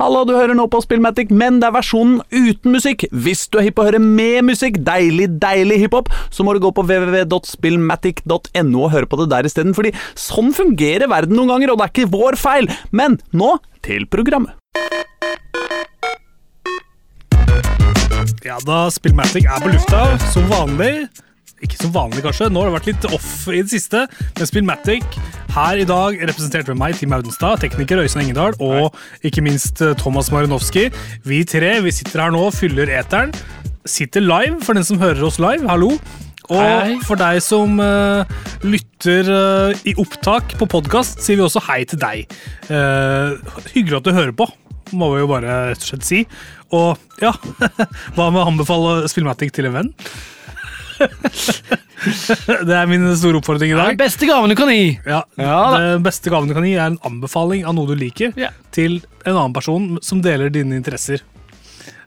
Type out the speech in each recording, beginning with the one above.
Halla, du hører nå på Spillmatic, men det er versjonen uten musikk. Hvis du er hypp på å høre med musikk, deilig, deilig hiphop, så må du gå på www.spillmatic.no og høre på det der isteden, fordi sånn fungerer verden noen ganger, og det er ikke vår feil. Men nå til programmet. Ja da, Spillmatic er på lufta, som vanlig. Ikke som vanlig, kanskje. Nå har det vært litt off i det siste. Men Spillmatic her i dag representert ved meg, Tim Audenstad, tekniker Øystein Engedal og ikke minst eh, Thomas Marinovski. Vi tre vi sitter her nå og fyller eteren. Sitter live for den som hører oss live. Hallo. Og hei. for deg som uh, lytter uh, i opptak på podkast, sier vi også hei til deg. Uh, hyggelig at du hører på, må vi jo bare rett og slett si. Og ja, hva med å anbefale Spillmatic til en venn? det er min store oppfordring i Det er dag. den beste gaven du kan gi. Ja, Ja. Den beste gaven du kan gi, er en anbefaling av noe du liker, Ja. til en annen person som deler dine interesser.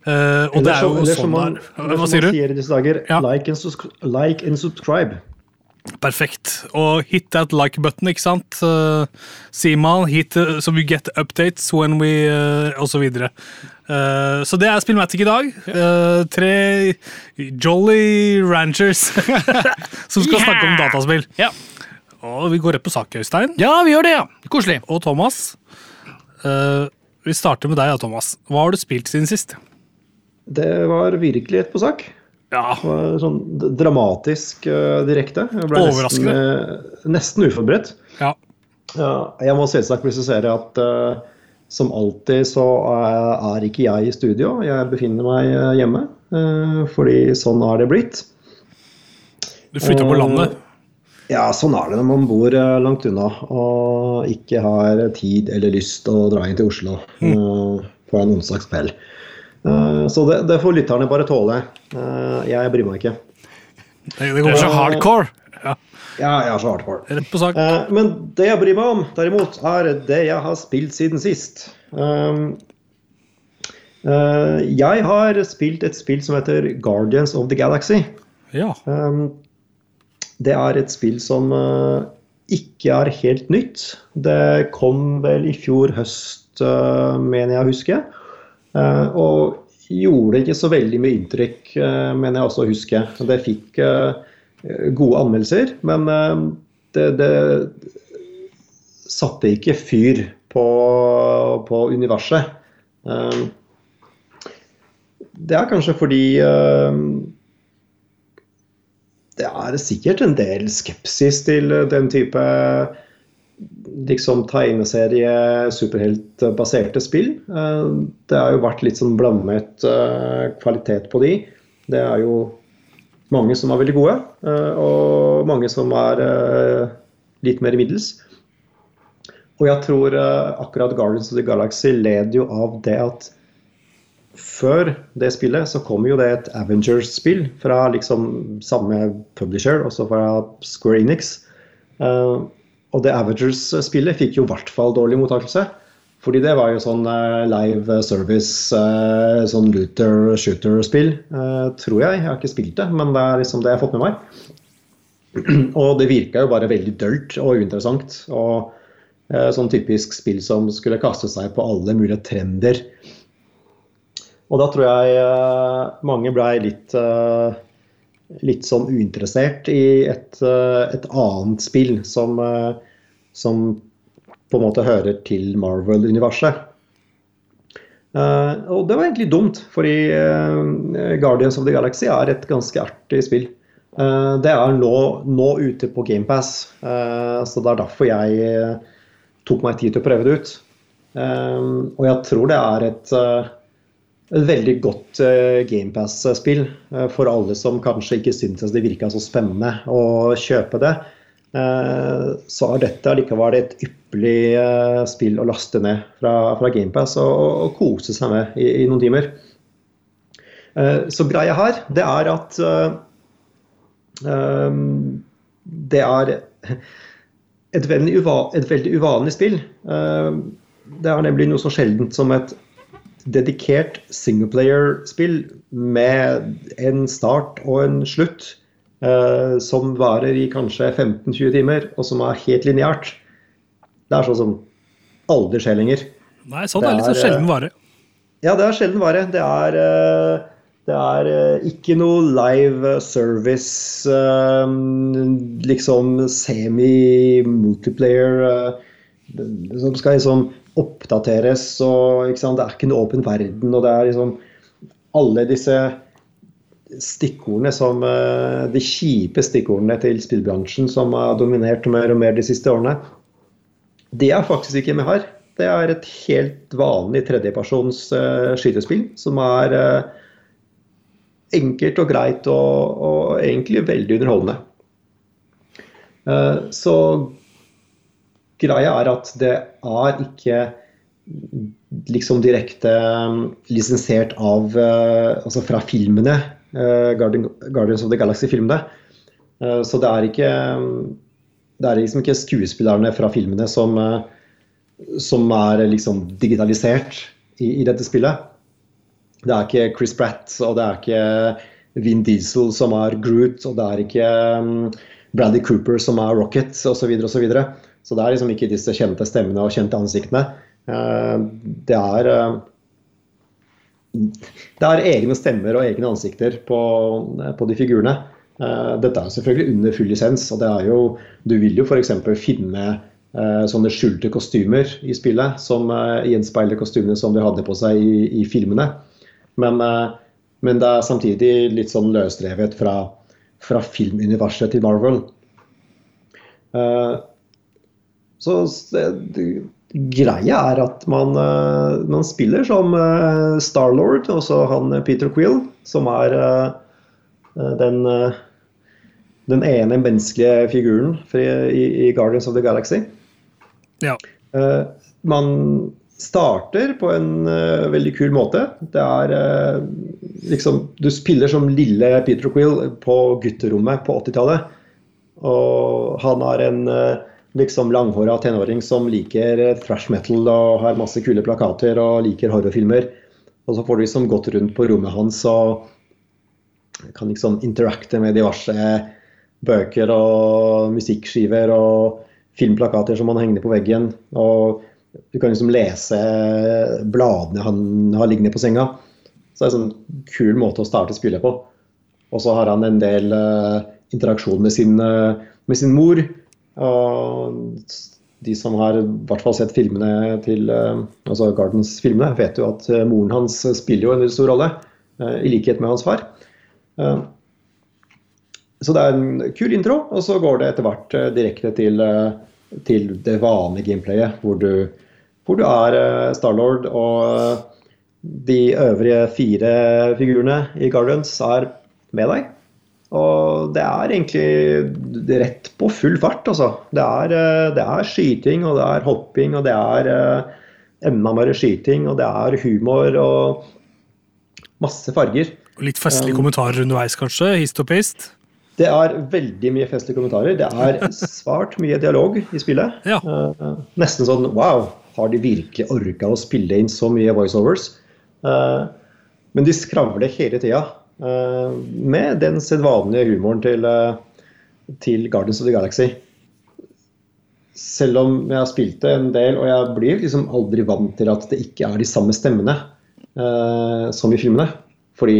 Uh, og det er jo sånn det er. Hva som sier man du? sier i disse dager, Ja. like, and like and subscribe. Perfekt. Og hit that like button, ikke sant? Uh, sier man. Hit, uh, so we get updates when we uh, Og så videre. Uh, så det er Spillmatic i dag. Uh, tre jolly ranchers som skal Yeah! snakke om dataspill. Ja. Og vi går rett på sak, Øystein. ja, vi gjør det, ja. Koselig. Og Thomas. Uh, vi starter med deg, ja, Thomas. Hva har du spilt siden sist? Det var virkelig et på sak. Ja, sånn dramatisk eh, direkte. Jeg ble nesten, eh, nesten uforberedt. ja. Ja, jeg må selvsagt presisere at eh, som alltid så er, ikke jeg i studio. Jeg befinner meg hjemme. fordi sånn har det blitt. Du flytter på landet. Ja, sånn er det når man bor langt unna og ikke har tid eller lyst til å dra inn til Oslo eh, på en onsdagskveld. Eh, så det, det får lytterne bare tåle. Eh, jeg bryr meg ikke. Det, går så hardcore. Ja, jeg er så hardcore. Rett på sak. Eh, men det jeg bryr meg om, derimot, er det jeg har spilt siden sist. Um, eh, jeg har spilt et spill som heter Guardians of the Galaxy. Ja. Um, det er et spill som eh, ikke er helt nytt. Det kom vel i fjor høst, eh, mener jeg å huske. Eh, og gjorde ikke så veldig mye inntrykk, eh, mener jeg også å huske. Det fikk eh, gode anmeldelser, men det, det satte ikke fyr på, på universet. Det er kanskje fordi det er sikkert en del skepsis til den type liksom tegneserie, superheltbaserte spill. Eh, Det har jo vært litt sånn blandet eh, kvalitet på de. Det er jo mange som er veldig gode, eh, og mange som er litt mer middels. Og jeg tror akkurat Guardians of the Galaxy led jo av det at før det spillet så kom jo det et Avengers-spill fra liksom samme publisher, også fra Square Enix. Og det Avengers-spillet fikk jo i hvert fall dårlig mottakelse. Fordi det var jo sånn eh, live service, eh, sånn looter-shooter-spill, eh, tror jeg. Jeg har ikke spilt det, men det er liksom det jeg har fått med meg. og det virka jo bare veldig dølt og uinteressant. Og sånn typisk spill som skulle kaste seg på alle mulige trender. Og da tror jeg mange blei litt, litt sånn uinteressert i et, eh, et annet spill som, eh, som på en måte hører til Marvel-universet. Eh, og det var egentlig dumt, fordi Guardians of the Galaxy er et ganske artig spill. Det er nå, nå ute på GamePass, uh, så det er derfor jeg tok meg tid til å prøve det ut. Og jeg tror det er et et veldig godt uh, GamePass-spill uh, for alle som kanskje ikke syntes det virka så spennende å kjøpe det. Uh, så er dette likevel et ypperlig eh, spill å laste ned fra, fra GamePass og, og kose seg med i, i noen timer. Eh, så greia her, det er at eh, eh, det er et veldig, uva, et veldig uvanlig spill. Eh, det er nemlig noe så sjeldent som et dedikert singleplayer-spill med en start og en slutt eh, som varer i kanskje 15-20 timer, og som er helt lineært. Det er sånn som aldri skjer lenger. Nei, sånn er litt Det sånn er, sjelden vare. Ja, det er sjelden vare. Det er, eh, det er eh, ikke noe live service, eh, liksom semi-multiplayer som skal liksom oppdateres. og? Det er ikke en åpen verden. og det er liksom alle disse stikkordene som De kjipe stikkordene til spillbransjen som har dominert mer og mer de siste årene, det er faktisk ikke med her. Det er et helt vanlig tredjepersons uh, skytespill som er uh, enkelt og greit og, og egentlig veldig underholdende. Uh, så greia er at det er ikke liksom direkte lisensiert av Altså fra filmene. Guardians of the Galaxy-filmene. så det er ikke det er liksom ikke skuespillerne fra filmene som, eh, som er liksom digitalisert i, i, dette spillet. Det er ikke Chris Pratt og det er ikke Vin Diesel som er Groot, og det er ikke um, Bradley Cooper som er Rocket osv. Så, videre, og så, videre. Så det er liksom ikke disse kjente stemmene og kjente ansiktene. Uh, det er uh, det er egne stemmer og egne ansikter på, på de figurene. Eh, dette er selvfølgelig under full lisens. og det er jo, Du vil jo f.eks. finne uh, sånne skjulte kostymer i spillet som uh, gjenspeiler kostymene som de hadde på seg i, i filmene. Men, uh, men, det er samtidig litt sånn løsrevet fra, fra filmuniverset til Marvel. Så det, greia er at man, man spiller som Starlord, også han Peter Quill, som er Eh, den, eh, den ene menneskelige figuren i, Guardians of the Galaxy. Ja. Eh, man starter på en veldig kul måte. Det er liksom Du spiller som lille Peter Quill på gutterommet på 80-tallet. Og han har en liksom langhåra tenåring som liker thrash metal og har masse kule plakater og liker horrorfilmer. Og så får du liksom gått rundt på rommet hans og kan liksom interacte med diverse bøker og musikkskiver og filmplakater som han henger på veggen. Og du kan liksom lese bladene han har liggende på senga. Så det er en sånn kul måte å starte spillet på. Og så har han en del uh, interaksjon med sin, uh, med sin, mor. Og de som har i hvert fall sett filmene til uh, altså Gardens-filmene, vet jo at moren hans spiller jo en veldig stor rolle. I likhet med hans far. Eh, så det er en kul intro, og så går det etter hvert eh, direkte til, eh, til det vanlige gameplayet, hvor du, hvor du er Starlord og de øvrige fire figurene i Guardians er med deg. Og det er egentlig rett på full fart, altså. Det er, det er skyting, og det er hopping, og det er enda mer skyting, og det er humor og masse farger. Og litt festlige um, kommentarer underveis, kanskje? Hist og pist? Det er veldig mye festlige kommentarer. Det er svart mye dialog i spillet. Ja. Uh, nesten sånn wow, har de virkelig orka å spille inn så mye voiceovers? Uh, men de skravler hele tida. Uh, med den sedvanlige humoren til, til Guardians of the Galaxy. Selv om jeg har spilt det en del, og jeg blir liksom aldri vant til at det ikke er de samme stemmene som i filmene. Fordi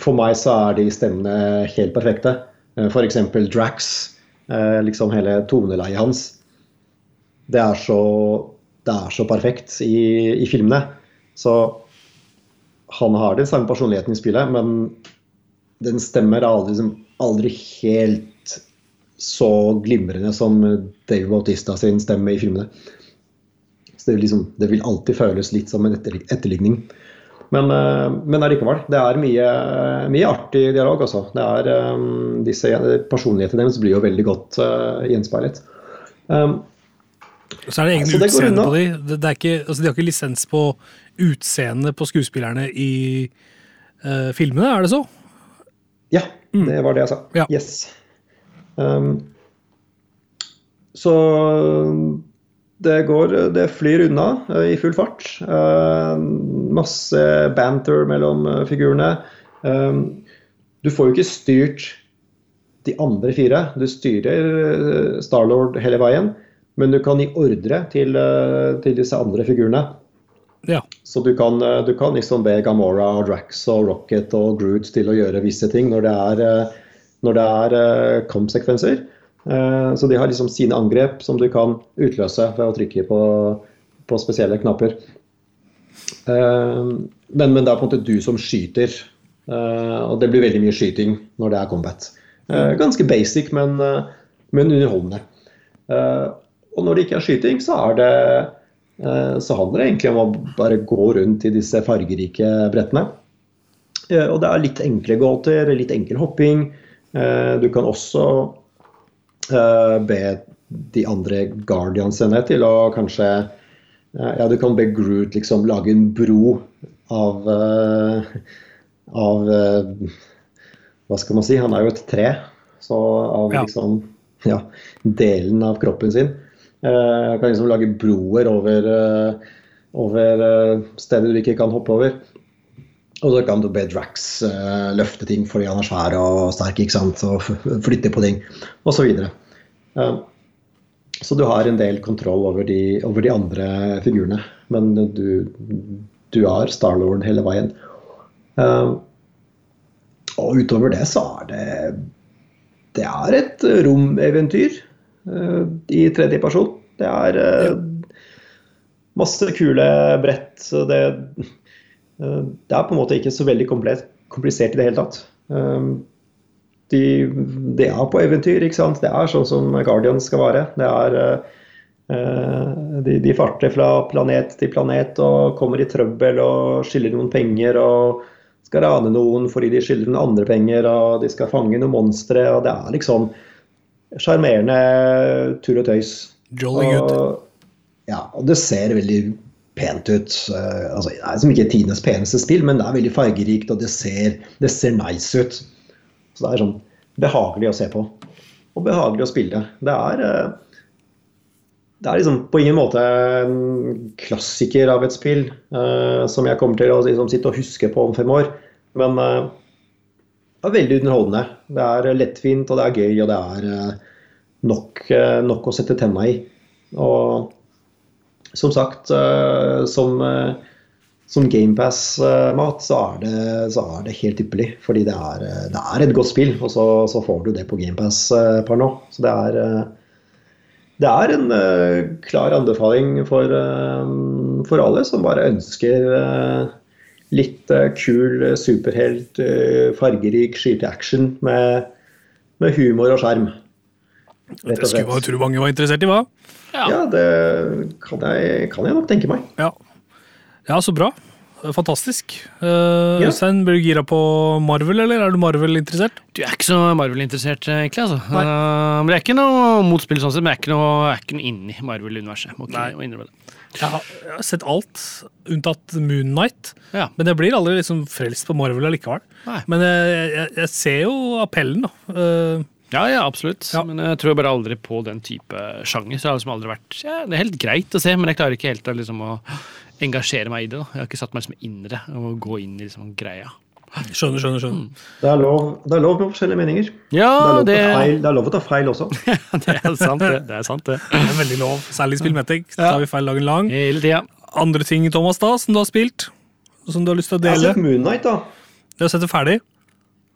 for meg så er de stemmene helt perfekte. Eh, F.eks. Drax. Eh, liksom hele toneleiet hans. Det er så, det er så perfekt i, i, filmene. Så han har den samme personligheten i spillet, men den stemmer aldri, aldri helt så glimrende som Dave Bautista sin stemme i filmene. Så det, liksom, det vil alltid føles litt som en etterligning. Men, eh, men allikevel. Det er mye, mye artig dialog, altså. Um, disse Personlighetene deres blir jo veldig godt uh, gjenspeilet. Um, så er det egen utseende på de. Det, det ikke, altså de har ikke lisens på utseendet på skuespillerne i uh, filmene, er det så? Ja, mm. det var det jeg sa. Ja. Yes. Um, så det, går, det flyr unna uh, i full fart. Uh, masse banter mellom uh, figurene. du får jo ikke styrt de andre fire. Du styrer Starlord hele veien, men du kan gi ordre til, til disse andre figurene. Ja. Så du kan, eh, du kan liksom be Gamora, og Drax og Rocket og Groot til å gjøre visse ting når det er, eh, når det er eh, kampsekvenser. Eh, Så de har liksom sine angrep som du kan utløse ved å trykke på, på spesielle knapper. Eh, Men, men det er på en måte du som skyter, eh, og det blir veldig mye skyting når det er combat. Eh, Ganske basic, men, eh, men underholdende. Og når det ikke er skyting, så er det eh, så handler det egentlig om å bare gå rundt i disse fargerike brettene. Eh, Og det er litt enkle gåter, litt enkel hopping. Eh, Du kan også be de andre guardiansene til å kanskje Ja, du kan be Groot liksom lage en bro av Av Hva skal man si? Han er jo et tre. Så av liksom ja, delen av kroppen sin. Eh, Jeg kan liksom lage broer over, eh, over eh, steder du ikke kan hoppe over. Og så kan du be Drax løfte ting fordi han er svær og sterk ikke sant? og flytte på ting osv. Så, så du har en del kontroll over de, over de andre figurene, men du, du har Starlord hele veien. Og utover det så er det Det er et romeventyr i tredje person. Det er eh, masse kule brett. så Det, eh, det er på en måte ikke så veldig komplisert i det hele tatt. Eh, de, de er på eventyr, ikke sant. Det er sånn som Guardian skal være. Det er eh, de, de farter fra planet til planet og kommer i trøbbel og skylder noen penger og skal rane noen fordi de skylder noen andre penger og de skal fange noen monstre. og Det er liksom sjarmerende tull og tøys. Jolly good. Ja, og det ser veldig pent ut. Altså, det er som ikke tidenes peneste spill, men det er veldig fargerikt, og det ser, det ser nice ut. Så det er sånn behagelig å se på. Og behagelig å spille. Det er eh, det er liksom på ingen måte en klassiker av et spill uh, som jeg kommer til å liksom, sitte og huske på om fem år. Men eh, er veldig underholdende. Det er lettvint, og det er gøy, og det er eh, nok, eh, nok å sette tenna i. Og som sagt, eh, som, som GamePass-mat, så, så er det helt ypperlig. Fordi det er, det er et godt spill, og så, så får du det på GamePass per nå. Så det er det er en klar anbefaling for, for alle som bare ønsker litt eh, kul eh, superhelt, eh, fargerik skyteaction med, med humor og skjerm. Det skulle man tro mange var interessert i, hva? Ja, det kan jeg, kan jeg nok tenke meg. Ja, ja så bra. Fantastisk. Uh, Ja. Øystein, blir du gira på Marvel, eller er du Marvel-interessert? Du er ikke så Marvel-interessert, egentlig. altså. Uh, men det er ikke noe motspill, sånn sett, men jeg er ikke noe, jeg er ikke noe inni Marvel-universet. Må ikke Nei. innrømme det. Jeg har, jeg har sett alt, unntatt Moon Knight. Ja. Men jeg blir aldri liksom frelst på Marvel allikevel. Nei. Men jeg, jeg, jeg ser jo appellen, da. Uh, Ja, ja, absolutt. Ja. Men jeg tror bare aldri på den type sjanger. Så jeg har liksom aldri vært ja, Det er helt greit å se, men jeg klarer ikke helt liksom å engasjere meg i det. da. Jeg har ikke satt meg liksom inn i det og gå inn i liksom greia. skjønner, skjønner, skjønner. Det er lov, det er lov med forskjellige meninger. Ja, Det er, det, feil, det er lov å ta feil også. det er sant, det. det er sant, det. Det er veldig lov. Særlig i Spillmetic. da tar vi feil dagen lang. Hele tiden. Andre ting, Thomas, da, som du har spilt? Som du har lyst til å dele? Jeg har sett Moonnight, da. Du har sett det ferdig?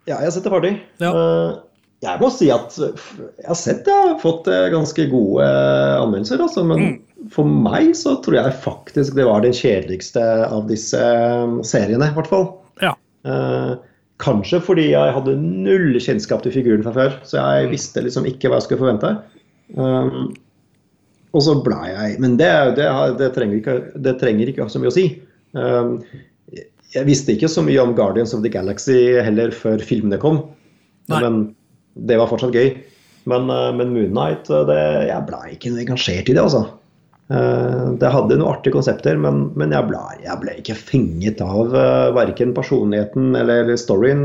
Ja, jeg har sett det ferdig. Ja. Eh, Jeg må si at eh, jeg har sett jeg har fått eh, ganske gode eh, anmeldelser, altså, men Mm. for meg så tror jeg faktisk det var den kjedeligste av disse seriene, i hvert fall. Ja. Eh, Kanskje fordi jeg hadde null kjennskap til figuren fra før, så jeg visste liksom ikke hva jeg skulle forvente. Um, og så ble jeg Men det, det, det, trenger ikke, det trenger ikke så mye å si. Um, jeg visste ikke så mye om Guardians of the Galaxy heller før filmene kom. Nei. Men det var fortsatt gøy. Men, uh, men Moon Knight, uh, det, jeg ble ikke engasjert i det, altså. Uh, Det hadde noen artige konsepter, men, men jeg, ble, jeg ble ikke fenget av verken personligheten eller eller storyen.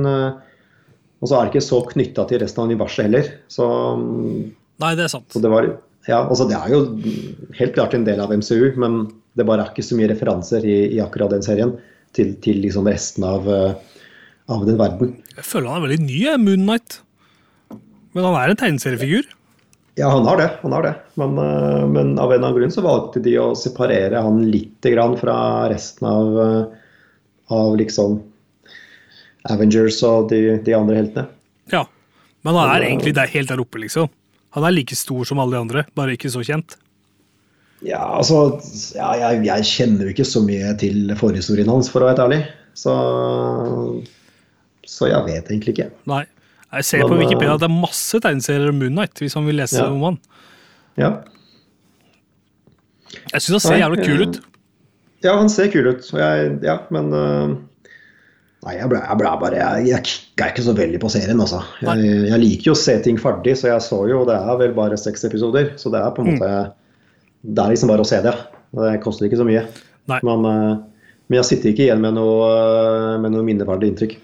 Og så er det ikke så knytta til resten av universet heller. Så, um, Nei, det er sant. så det var Ja, altså det er jo helt klart en del av MCU, men det bare er ikke så mye referanser i, i akkurat den serien til, til liksom resten av, av den verden. Jeg føler han er veldig ny, Moon Knight. Men han er en tegneseriefigur. Ja, han har det. han har det. Men, eh, men av en eller annen grunn så valgte de å separere han litt grann fra resten av, eh, av liksom Avengers og de, de andre heltene. Ja. Men han er egentlig der, helt der oppe, liksom. Han er like stor som alle de andre, bare ikke så kjent. Ja, altså ja, jeg, jeg kjenner jo ikke så mye til forhistorien hans, for å være ærlig. Så, så jeg vet egentlig ikke. Nei. Jeg ser på Wikipedia eh, at det er masse tegneserier om Moon Knight, hvis man vil lese Ja. om han. Ja, Jeg syns han ser jævlig kul ut. ja han ser kul ut. Og jeg, ja, men uh, Nei, jeg ble, jeg ble bare Jeg, jeg kicka ikke så veldig på serien, altså. Jeg, jeg liker jo å se ting ferdig, så jeg så jo Det er vel bare seks episoder, så det er på en måte Det er liksom bare å se det. Det koster ikke så mye. Nei. Men, uh, men jeg sitter ikke igjen med noe, med noe minneverdig inntrykk.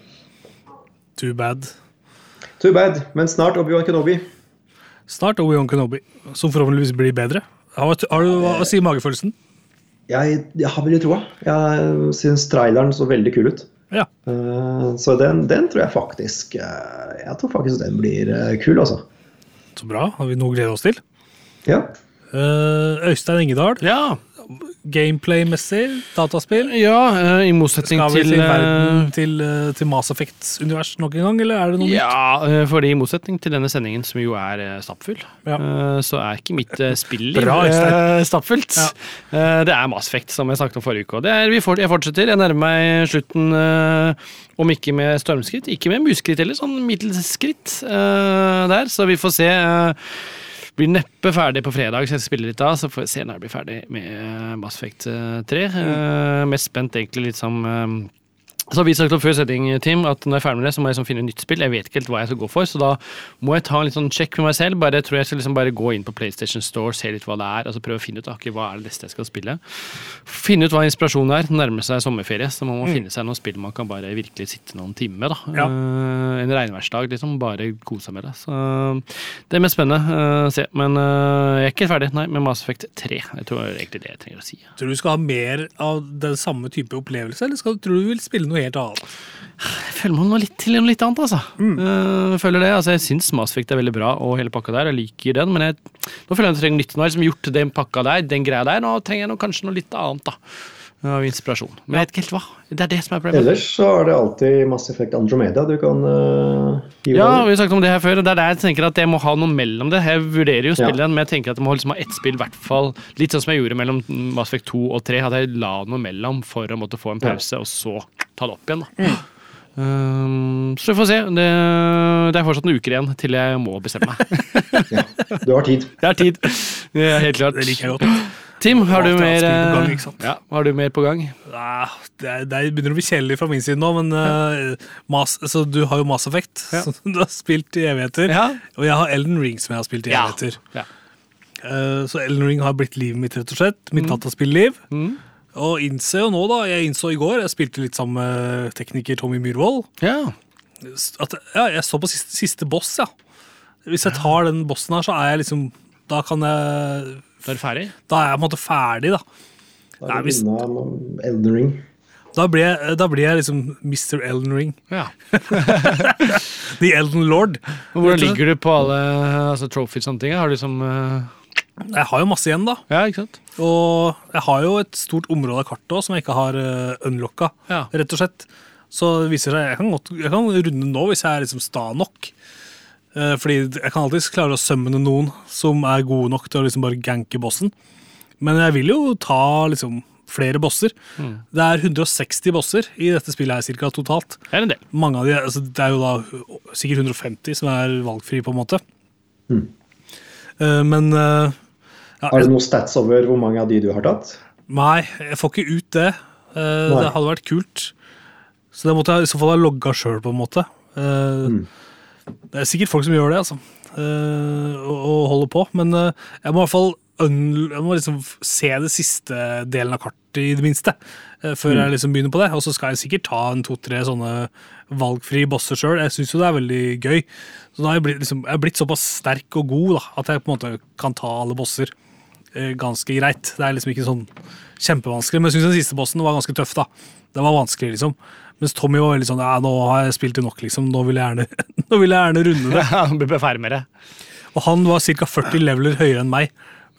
Too bad. Too bad, men snart Obi-Wan Kenobi. Snart Obi-Wan Kenobi, som forhåpentligvis blir bedre. Har, har du, hva sier magefølelsen? Jeg, jeg har veldig troa. Jeg syns traileren så veldig kul ut. Ja. Uh, Så den, den tror jeg faktisk uh, Jeg tror faktisk den blir uh, kul, altså. Så bra. Har vi noe å glede oss til? Ja. Eh, Øystein Engedal, Ja, gameplay-messig, dataspill. ja eh, i motsetning Skal vi til til eh, verden til, eh, til Mass Effect-univers nok en gang, eller er det noe nytt? Ja, fordi i motsetning til denne sendingen, som jo er stappfull, Ja. så er ikke mitt spill Bra, stappfullt. Ja. Det er Mass Effect, som jeg snakket om forrige uke. Er, jeg fortsetter. Jeg nærmer meg slutten, om ikke med stormskritt, ikke med museskritt heller, sånn middels skritt eh, der. Så vi får se. Blir neppe ferdig på fredag, så jeg spiller litt da. Så får vi se når jeg blir ferdig med eh, Mass Effect eh, 3. Uh, mest spent egentlig litt som eh, så vi sagt om før setting, Tim, at når jeg er ferdig med det, så må jeg liksom finne nytt spill. Jeg vet ikke helt hva jeg skal gå for, så da må jeg ta en litt sånn sjekk med meg selv. Bare, jeg tror jeg skal liksom bare gå inn på PlayStation Store, se litt hva det er, og så prøve å finne ut akkurat hva er det neste jeg skal spille. Finne ut hva inspirasjonen er. Nærme seg sommerferie, så man må finne seg noen spill man kan bare virkelig sitte noen timer med. da. Ja. Uh, en regnværsdag, liksom. Bare kose seg med det. Så det er mest spennende Uh, se. Men uh, jeg er ikke ferdig, nei, med Mass Effect 3. Jeg tror egentlig det jeg trenger å si. Tror du du skal ha mer av den samme type opplevelse, eller skal, tror du du vil spille noe helt annet? Jeg føler meg må litt til noe litt annet, altså. Eh, føler det, altså jeg syns Mass Effect er veldig bra, og hele pakka der. Jeg liker den, men jeg, nå føler jeg at jeg trenger nytt. Nå har jeg liksom gjort den pakka der, den greia der. Nå trenger jeg noe, kanskje noe litt annet, da. Av inspirasjon. Men jeg vet ikke helt hva. Det er det som er problemet. Ellers så er det alltid Mass Effect Andromeda du kan uh, hive Ja, vi har snakket om det her før. Det er der jeg tenker at jeg må ha noe mellom det. Jeg vurderer jo å spille Ja. men jeg tenker at jeg må liksom ha ett spill, hvert fall. Litt sånn som jeg gjorde mellom Mass Effect 2 og 3. At jeg la noe mellom for å måtte få en pause, og så ta det opp igjen. da. Um, så vi får se. Det, det er fortsatt noen uker igjen til jeg må bestemme meg. Du har tid. Jeg har tid. Det er helt klart. Det liker jeg godt. Tim, har du er mer, gang, eh, ja, har du mer på gang? Ja, det, er, det er- begynner å bli kjedelig fra min side nå, men uh, mas, altså, du har jo Mass Effect, Ja. som du har spilt i evigheter. Og jeg har Elden Ring, som jeg har spilt i evigheter. Ja. Eh, så Elden Ring har blitt livet mitt, rett og slett. Mitt dataspilliv. Mm. Og innser jo nå, da Jeg innså i går, jeg spilte litt sammen med tekniker Tommy Myhrvold, ja. at ja, jeg står på siste, siste boss, ja. Hvis jeg tar den bossen her, så er jeg liksom Da kan jeg Da er du ferdig? Da er jeg på en måte ferdig, da. Da er du unna Elden Ring. Da blir jeg, da blir jeg liksom Mr. Elden Ring. Ja. The Elden Lord. Hvordan ligger du på alle altså, trophies og sånne ting? Har du liksom uh... Jeg har jo masse igjen, da. Ja, ikke sant? Og jeg har jo et stort område av kartet også, som jeg ikke har uh, unlocka, Ja. rett og slett. Så det viser seg, jeg kan, godt, jeg kan runde nå hvis jeg er liksom sta nok. Eh, fordi jeg kan alltids klare å summone noen som er gode nok til å liksom bare ganke bossen. Men jeg vil jo ta liksom flere bosser. Mm. Det er 160 bosser i dette spillet her cirka totalt. Det er en del. Mange av de, altså Det er jo da sikkert 150 som er valgfri, på en måte. Mm. Eh, men eh, ja, Har du noen stats over hvor mange av de du har tatt? Nei, jeg får ikke ut det. Eh, Nei. det hadde vært kult. Så det måtte jeg i så fall ha logga sjøl, på en måte. Eh, Mm. Det er sikkert folk som gjør det, altså. eh, og, og holder på. Men eh, jeg må i hvert fall jeg må liksom se det siste delen av kartet, i det minste. eh, før jeg liksom begynner på det. Og så skal jeg sikkert ta en to-tre sånne valgfrie bosser sjøl. Jeg syns jo det er veldig gøy. Så da har jeg blitt, liksom, jeg blitt såpass sterk og god da, at jeg på en måte kan ta alle bosser eh, ganske greit. Det er liksom ikke sånn kjempevanskelig, men jeg syns den siste bossen var ganske tøff. da. Det var vanskelig, liksom. Mens Tommy var veldig sånn ja, nå har jeg spilt det nok, liksom. Nå vil jeg gjerne, nå vil jeg gjerne runde det. Ja, Blir ferdig med det. Og han var ca. 40 leveler høyere enn meg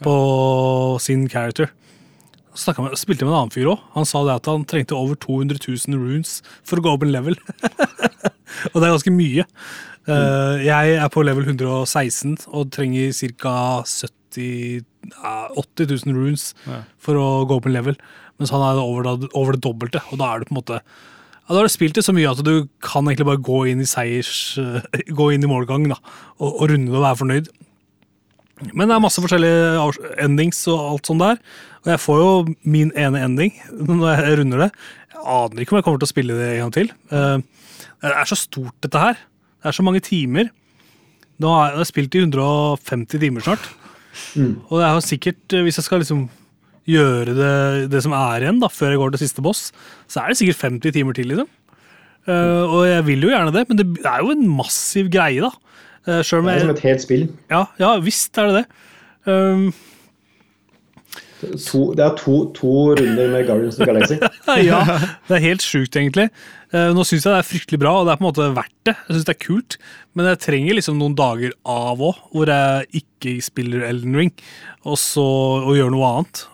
på sin character. Så med, spilte med en annen fyr òg. Han sa det at han trengte over 200 000 runes for å gå opp en level. og det er ganske mye. Uh, jeg er på level 116 og trenger ca. 70 80 000 runes for å gå opp en level. Mens han er over, det- over det dobbelte, og da er du på en måte ja, Da har du spilt det så mye at du kan egentlig bare gå inn i seiers Gå inn i målgang da, og, og runde det og være fornøyd. Men det er masse forskjellige endings og alt sånt der. Og jeg får jo min ene ending når jeg runder det. Jeg aner ikke om jeg kommer til å spille det en gang til. Eh, Det er så stort, dette her. Det er så mange timer. Nå har jeg spilt i 150 timer snart. Og det er jo sikkert, eh, hvis jeg skal liksom gjøre det, det som er igjen, da, før jeg går til siste boss, så er det sikkert 50 timer til, liksom. Uh, og jeg vil jo gjerne det, men det er jo en massiv greie, da. Uh, Det er som et helt spill. Ja, ja visst er det det. Um, To, det er to, to runder med Guardians of the Galaxy. ja, det er helt sjukt, egentlig. Uh, nå syns jeg det er fryktelig bra, og det er på en måte verdt det. Jeg synes det er kult, Men jeg trenger liksom noen dager av òg, hvor jeg ikke spiller Elden Ring, og så og gjør noe annet.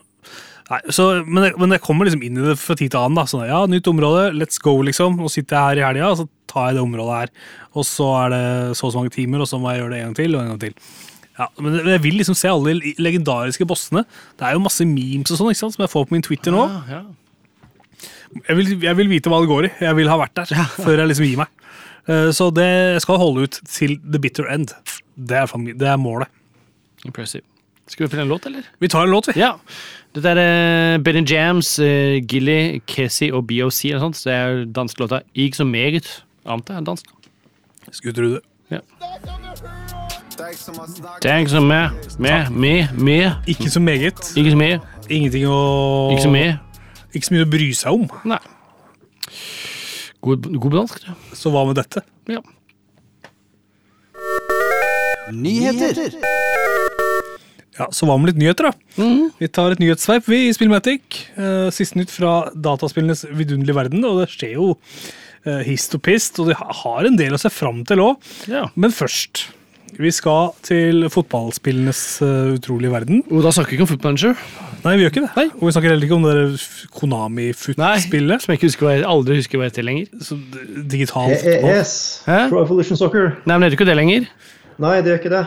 Nei, så, men, jeg, men jeg kommer liksom inn i det fra tid til annen. da, sånn, ja, Nytt område, let's go, liksom. Nå sitter jeg her i helga, og så tar jeg det området her. Og så er det så og så mange timer, og så må jeg gjøre det en gang til og en gang til. Ja, men jeg vil liksom se alle de legendariske bossene. Det er jo masse memes og sånn ikke sant, som jeg får på min Twitter nå. Ja, ja. Jeg vil, jeg vil vite hva det går i. Jeg vil ha vært der før jeg liksom gir meg. Eh, Så det skal holde ut til the bitter end. Det er, det er målet. Impressive. Skal vi spille en låt, eller? Vi tar en låt, vi. Ja. Dette er uh, Benny Jams, uh, Gilly, Kessie og BOC. og sånt. Det er danskelåta Ig så meget. Ante er dansk. Skulle tro det. Tenk som meg, med, med, med. Ikke så meget. Ikke så mye. Ingenting å Ikke så mye. Ikke så mye å bry seg om. Nei. God, god på dansk, du. Så hva med dette? Ja. Nyheter. Ja, Så hva med litt nyheter, da? Vi tar et nyhetssveip vi i Spillmatic. Eh, Siste nytt fra dataspillenes vidunderlige verden. Og det skjer jo eh, hist og pist, og de har en del å se fram til òg. ja. Men først Vi skal til fotballspillenes uh, utrolige verden. Og da snakker vi ikke om Footmanager. Nei, vi gjør ikke det. Og vi snakker heller ikke om det Konami-foot-spillet. Som jeg ikke husker aldri husker hva heter lenger. Så digital Digitalt. EES, Hæ? E Pro Evolution Soccer. Nei, men det heter ikke det lenger. Nei, det gjør ikke det.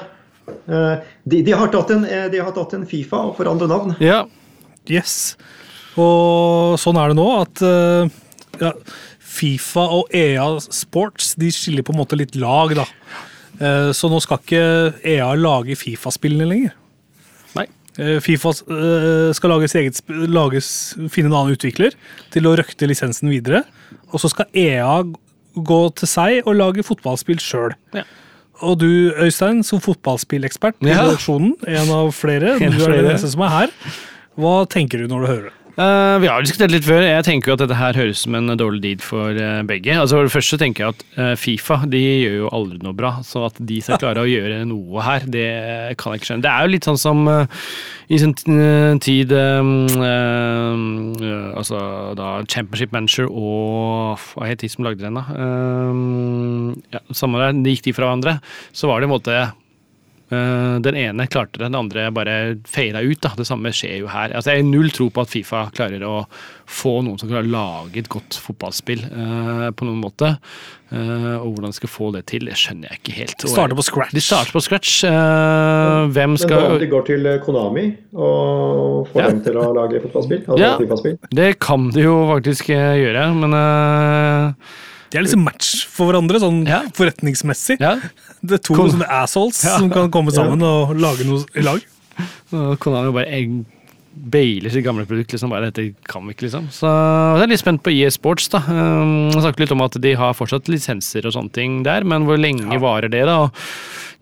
Eh, De, de, har tatt en, eh, de har tatt en Fifa og forandret navn. Ja. Yes. Og sånn er det nå at eh, ja, Fifa og EA Sports de skiller på en måte litt lag, da. Eh, Så nå skal ikke EA lage Fifa-spillene lenger. Nei. Fifa skal lages eget, lages, finne en annen utvikler til å røkte lisensen videre. Og så skal EA gå til seg og lage fotballspill sjøl. Ja. Og du, Øystein, som fotballspillekspert i Ja. redaksjonen, en av flere, du er den eneste som er her. Hva tenker du når du hører det? Eh, vi har diskutert litt før. Jeg tenker jo at dette her høres som en dårlig deed for uh, begge. Altså For det første tenker jeg at uh, Fifa de gjør jo aldri noe bra. Så at de skal klare å gjøre noe her, det kan jeg ikke skjønne. Det er jo litt sånn som i sin tid eh, Altså da Championship Manager og Hva het de som lagde den, da? Eh, ja, samme der. De gikk de fra hverandre. Så var det en måte Den ene klarte det, den andre bare feila ut. Da. Det samme skjer jo her. Altså, jeg har null tro på at Fifa klarer å få noen som klarer å lage et godt fotballspill eh, på noen måte. Eh, og hvordan de skal få det til, det skjønner jeg ikke helt. De starter på scratch. De starter på scratch. Eh, hvem skal de går til eh, Konami og får Ja. dem til å lage fotballspill. Altså Ja. FIFA-spill. Det kan de jo faktisk eh, gjøre, men eh, De er liksom match for hverandre, sånn Ja. forretningsmessig. ja. Det er to Kon- sånne assholes Ja. som kan komme sammen og lage noe i lag. Konami bare bailer sitt gamle produkt. liksom bare Dette kan vi ikke, liksom. Så jeg er litt spent på EA Sports. da. Um, Jeg snakket litt om at de har fortsatt lisenser og sånne ting der, men hvor lenge varer det? da? Og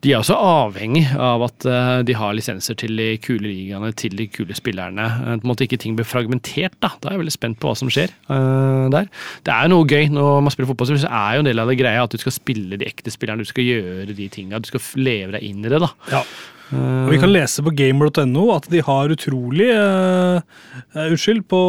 de er også avhengig av at eh, de har lisenser til de kule ligaene, til de kule spillerne. Eh, På en måte ikke ting blir fragmentert. Da Da er jeg veldig spent på hva som skjer uh, der. Det er jo noe gøy når man spiller fotball, så er jo en del av det greia at du skal spille de ekte spillerne, du skal gjøre de tinga, du skal leve deg inn i det. da. Ja. Og vi kan lese på gamer.no at de har utrolig uh, Unnskyld, på,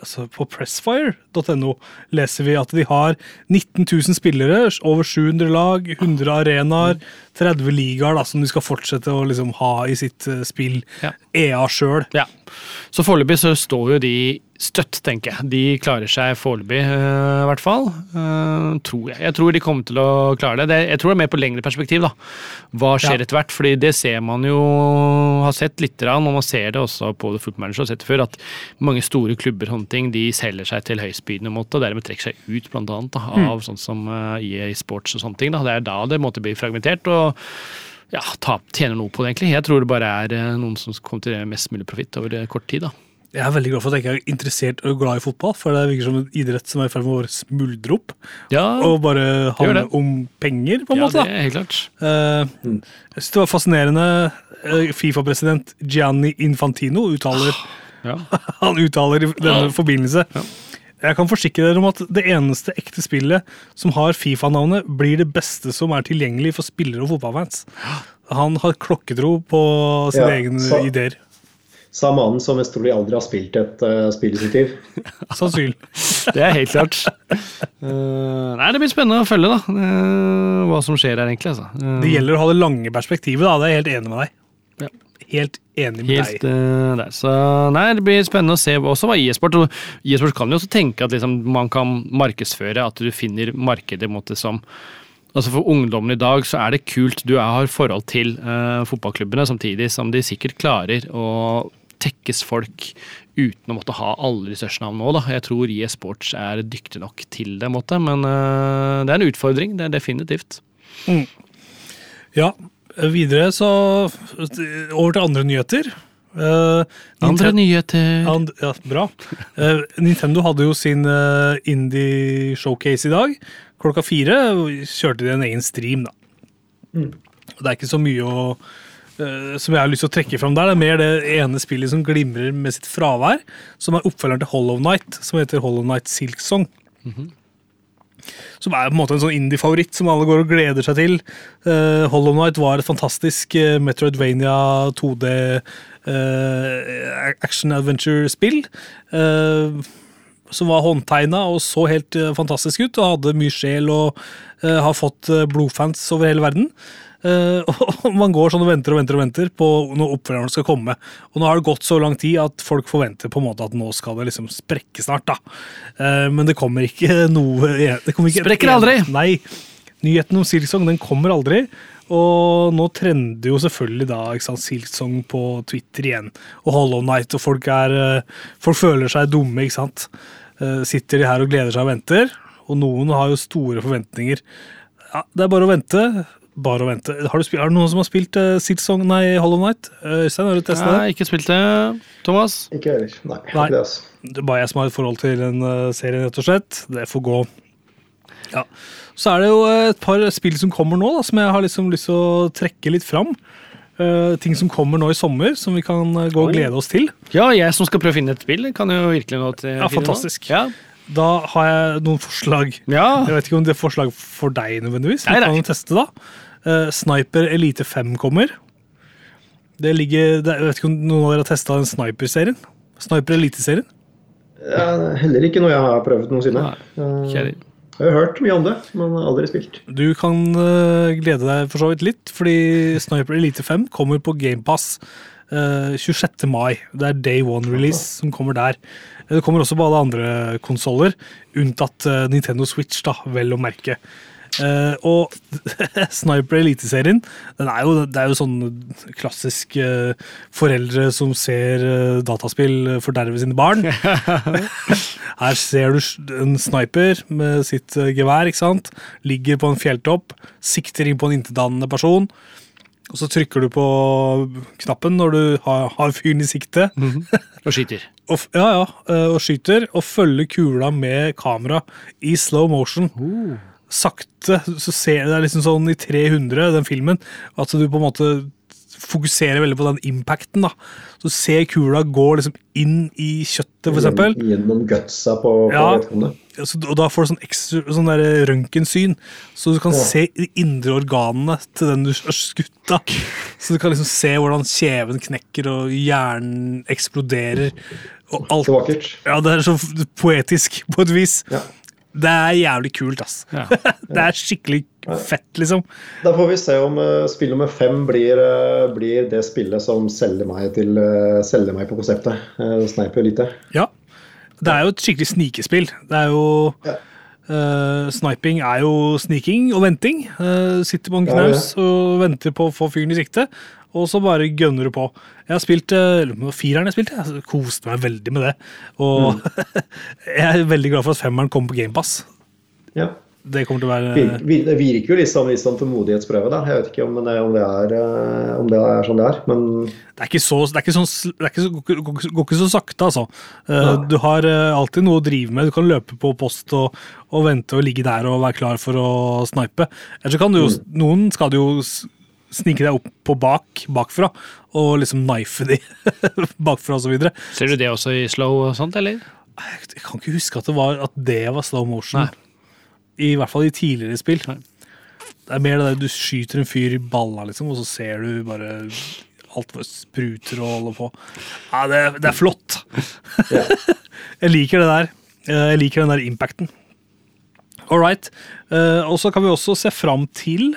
altså på pressfire.no leser vi at de har 19 000 spillere, over 700 lag, 100 arenaer, 30 ligaer da, som de skal fortsette å liksom, ha i sitt uh, spill. Ja. EA sjøl. Ja. Så foreløpig så står jo de støtt, tenker jeg. De klarer seg foreløpig, uh, i hvert fall. Uh, tror jeg. Jeg tror de kommer til å klare det. Jeg tror det er mer på lengre perspektiv, da. Hva skjer Ja. etter hvert? Fordi det ser man jo, har sett litt, og man ser det også på The Football Manager, sett før, at mange store klubber sånne ting, de selger seg til høyspydende måte, og dermed trekker seg ut, blant annet, da, av sånn som EA Sports og sånne ting. Da. Det er da det måtte bli fragmentert. og ja, tap, tjener noe på det, egentlig. Jeg tror det bare er eh, noen som kommer til mest mulig profitt over eh, kort tid. da. Jeg er veldig glad for at jeg ikke er interessert og glad i fotball, for det virker som en idrett som er i ferd med å smuldre opp Ja, og bare handle om penger, på en ja måte. det er helt klart. Uh, jeg synes det var fascinerende. eh, Fifa-president Gianni Infantino uttaler Ja. Han uttaler i denne forbindelse. Jeg kan forsikre dere om at det eneste ekte spillet som har Fifa-navnet, blir det beste som er tilgjengelig for spillere og fotballfans. Han har klokketro på sine Ja, egne så- ideer. Sa mannen som mest trolig aldri har spilt et uh, spill i sitt liv. Sannsynlig. Det er helt klart. Uh, nei, Det blir spennende å følge da, uh, hva som skjer her, egentlig. Altså. Det gjelder å ha det lange perspektivet, da. Det er jeg helt enig med deg. Ja. Helt enig med Helt deg. der. Så nei, det blir spennende å se også hva e-sport E-sport kan jo også tenke at liksom, man kan markedsføre, at du finner markedet måte som Altså For ungdommen i dag så er det kult. Du er- har forhold til uh, fotballklubbene, samtidig som de sikkert klarer å tekkes folk uten å måtte ha alle de største navnene òg, Da. Jeg tror e-sports er dyktig nok til det, en måte, men uh, det er en utfordring. Det er definitivt. Ja, videre så Over til andre nyheter. Uh, Andre nyheter. And, ja, bra. Uh, Nintendo hadde jo sin uh, indie showcase i dag. Klokka fire kjørte de en egen stream, da. Det er ikke så mye å, som jeg har lyst til å trekke fram der. Det er mer det ene spillet som glimrer med sitt fravær, som er oppfølgeren til Hollow Night, som heter Hollow Night Silk Song. Som er på en måte en sånn indie-favoritt som alle går og gleder seg til. Uh, Hollow Knight var et fantastisk uh, Metroidvania 2D uh, action adventure-spill. Uh, som var håndtegna og så helt eh, fantastisk ut, og hadde mye sjel og eh, har fått eh, blodfans over hele verden. Eh, og man går sånn og venter og venter og venter på når oppfølgeren skal komme. Og nå har det gått så lang tid at folk forventer på en måte at nå skal det liksom sprekke snart. da. Eh, men det kommer ikke noe det kommer ikke Sprekker aldri! Nei. Nyheten om Silksong den kommer aldri. Og nå trender jo selvfølgelig da ikke sant, Silksong på Twitter igjen. Og Hollow Night, og folk, er, eh, folk føler seg dumme, ikke sant. Sitter de her og gleder seg og venter. Og noen har jo store forventninger. Ja, Det er bare å vente. Bare å vente. Har, du er det noen som har spilt uh, Silsong, nei, Hollow Night? Eh, Øystein, har du testet det? Nei, ikke spilt det. Thomas? Ikke heller. Nei, Nei. ikke det, altså. Det er bare jeg som har et forhold til en uh, serie, rett og slett. Det får gå. Ja. Så er det jo eh, et par spill som kommer nå, da, som jeg har liksom lyst til å trekke litt fram. Uh, ting som kommer nå i sommer, som vi kan eh, gå og glede oss til. Ja, jeg som skal prøve å finne et spill, kan jo virkelig nå til Ja, fantastisk. Ja. Da har jeg noen forslag. ja. Jeg vet ikke om det er forslag for deg nødvendigvis. Vi Nei, nei. kan jo teste da. Eh, Sniper Elite 5 kommer. Det ligger, det, jeg vet ikke om noen av dere har testa den Sniper-serien? Sniper Elite-serien? Ja, heller ikke noe jeg har prøvd noensinne. Nei, Eh, Jeg har hørt mye om det, men aldri spilt. Du kan uh, glede deg for så vidt litt, fordi Sniper Elite 5 kommer på GamePass uh, 26. mai. Det er day one release som kommer der. Det kommer også på alle andre konsoller, unntatt uh, Nintendo Switch, da, vel å merke. Eh, og Sniper Elite-serien, den er jo, det er jo sånn klassisk uh, foreldre som ser uh, dataspill forderve sine barn. Her ser du en sniper med sitt gevær, ikke sant? Ligger på en fjelltopp, sikter inn på en intetanende person. Og så trykker du på knappen når du har, har fyren i sikte. Og skyter. Og, ja, ja, og skyter, og følger kula med kamera i slow motion. Sakte. Så ser det er liksom sånn i 300, den filmen, at du på en måte fokuserer veldig på den impacten. da. Så ser kula gå liksom inn i kjøttet, eksempel. Gjennom gutsa på, på Ja. Så, og da får du sånn, ekstra, sånn der røntgensyn, så du kan Ja. se de indre organene til den du har skutt. da. Så du kan liksom se hvordan kjeven knekker og hjernen eksploderer. Og alt. Det er vakkert. Ja, det er så poetisk på et vis. Ja. Det er jævlig kult, ass. Ja. Det er skikkelig fett, liksom. Da får vi se om uh, spill nummer fem blir, uh, blir det spillet som selger meg, til, uh, selger meg på konseptet. Uh, Sniper lite. Ja. Det er jo et skikkelig snikespill. Det er jo Ja. eh, Sniping er jo sniking og venting. Sitter på en Ja, knaus og venter på å få fyren i sikte, og så bare gønner du på. Jeg har spilt uh, fireren jeg spilte, jeg koste meg veldig med det. Og jeg er veldig glad for at femmeren kommer på GamePass. Ja. Det kommer til å være Det virker jo litt sånn, litt sånn tålmodighetsprøve. da. Jeg vet ikke om det, om det, er, eh, om det er sånn det er, men Det er ikke så, det er ikke sånn, det er ikke så, går, ikke- så sakte, altså. Eh, Ja. Du har eh, alltid noe å drive med. Du kan løpe på post og, og vente og ligge der og være klar for å snipe. Eller så kan du jo, Noen skal du jo snike deg opp på bak, bakfra og liksom knife de bakfra videre. Ser du det også i slow og sånt, eller? Jeg kan ikke huske at det var, at det var slow motion. Nei. I hvert fall i tidligere spill. Nei. Det er mer det der du skyter en fyr i balla, liksom, og så ser du bare alt spruter og holder på. Ja, det, det er flott. Ja. jeg liker det der. Eh, Jeg liker den der impacten. All right. Eh, Og så kan vi også se fram til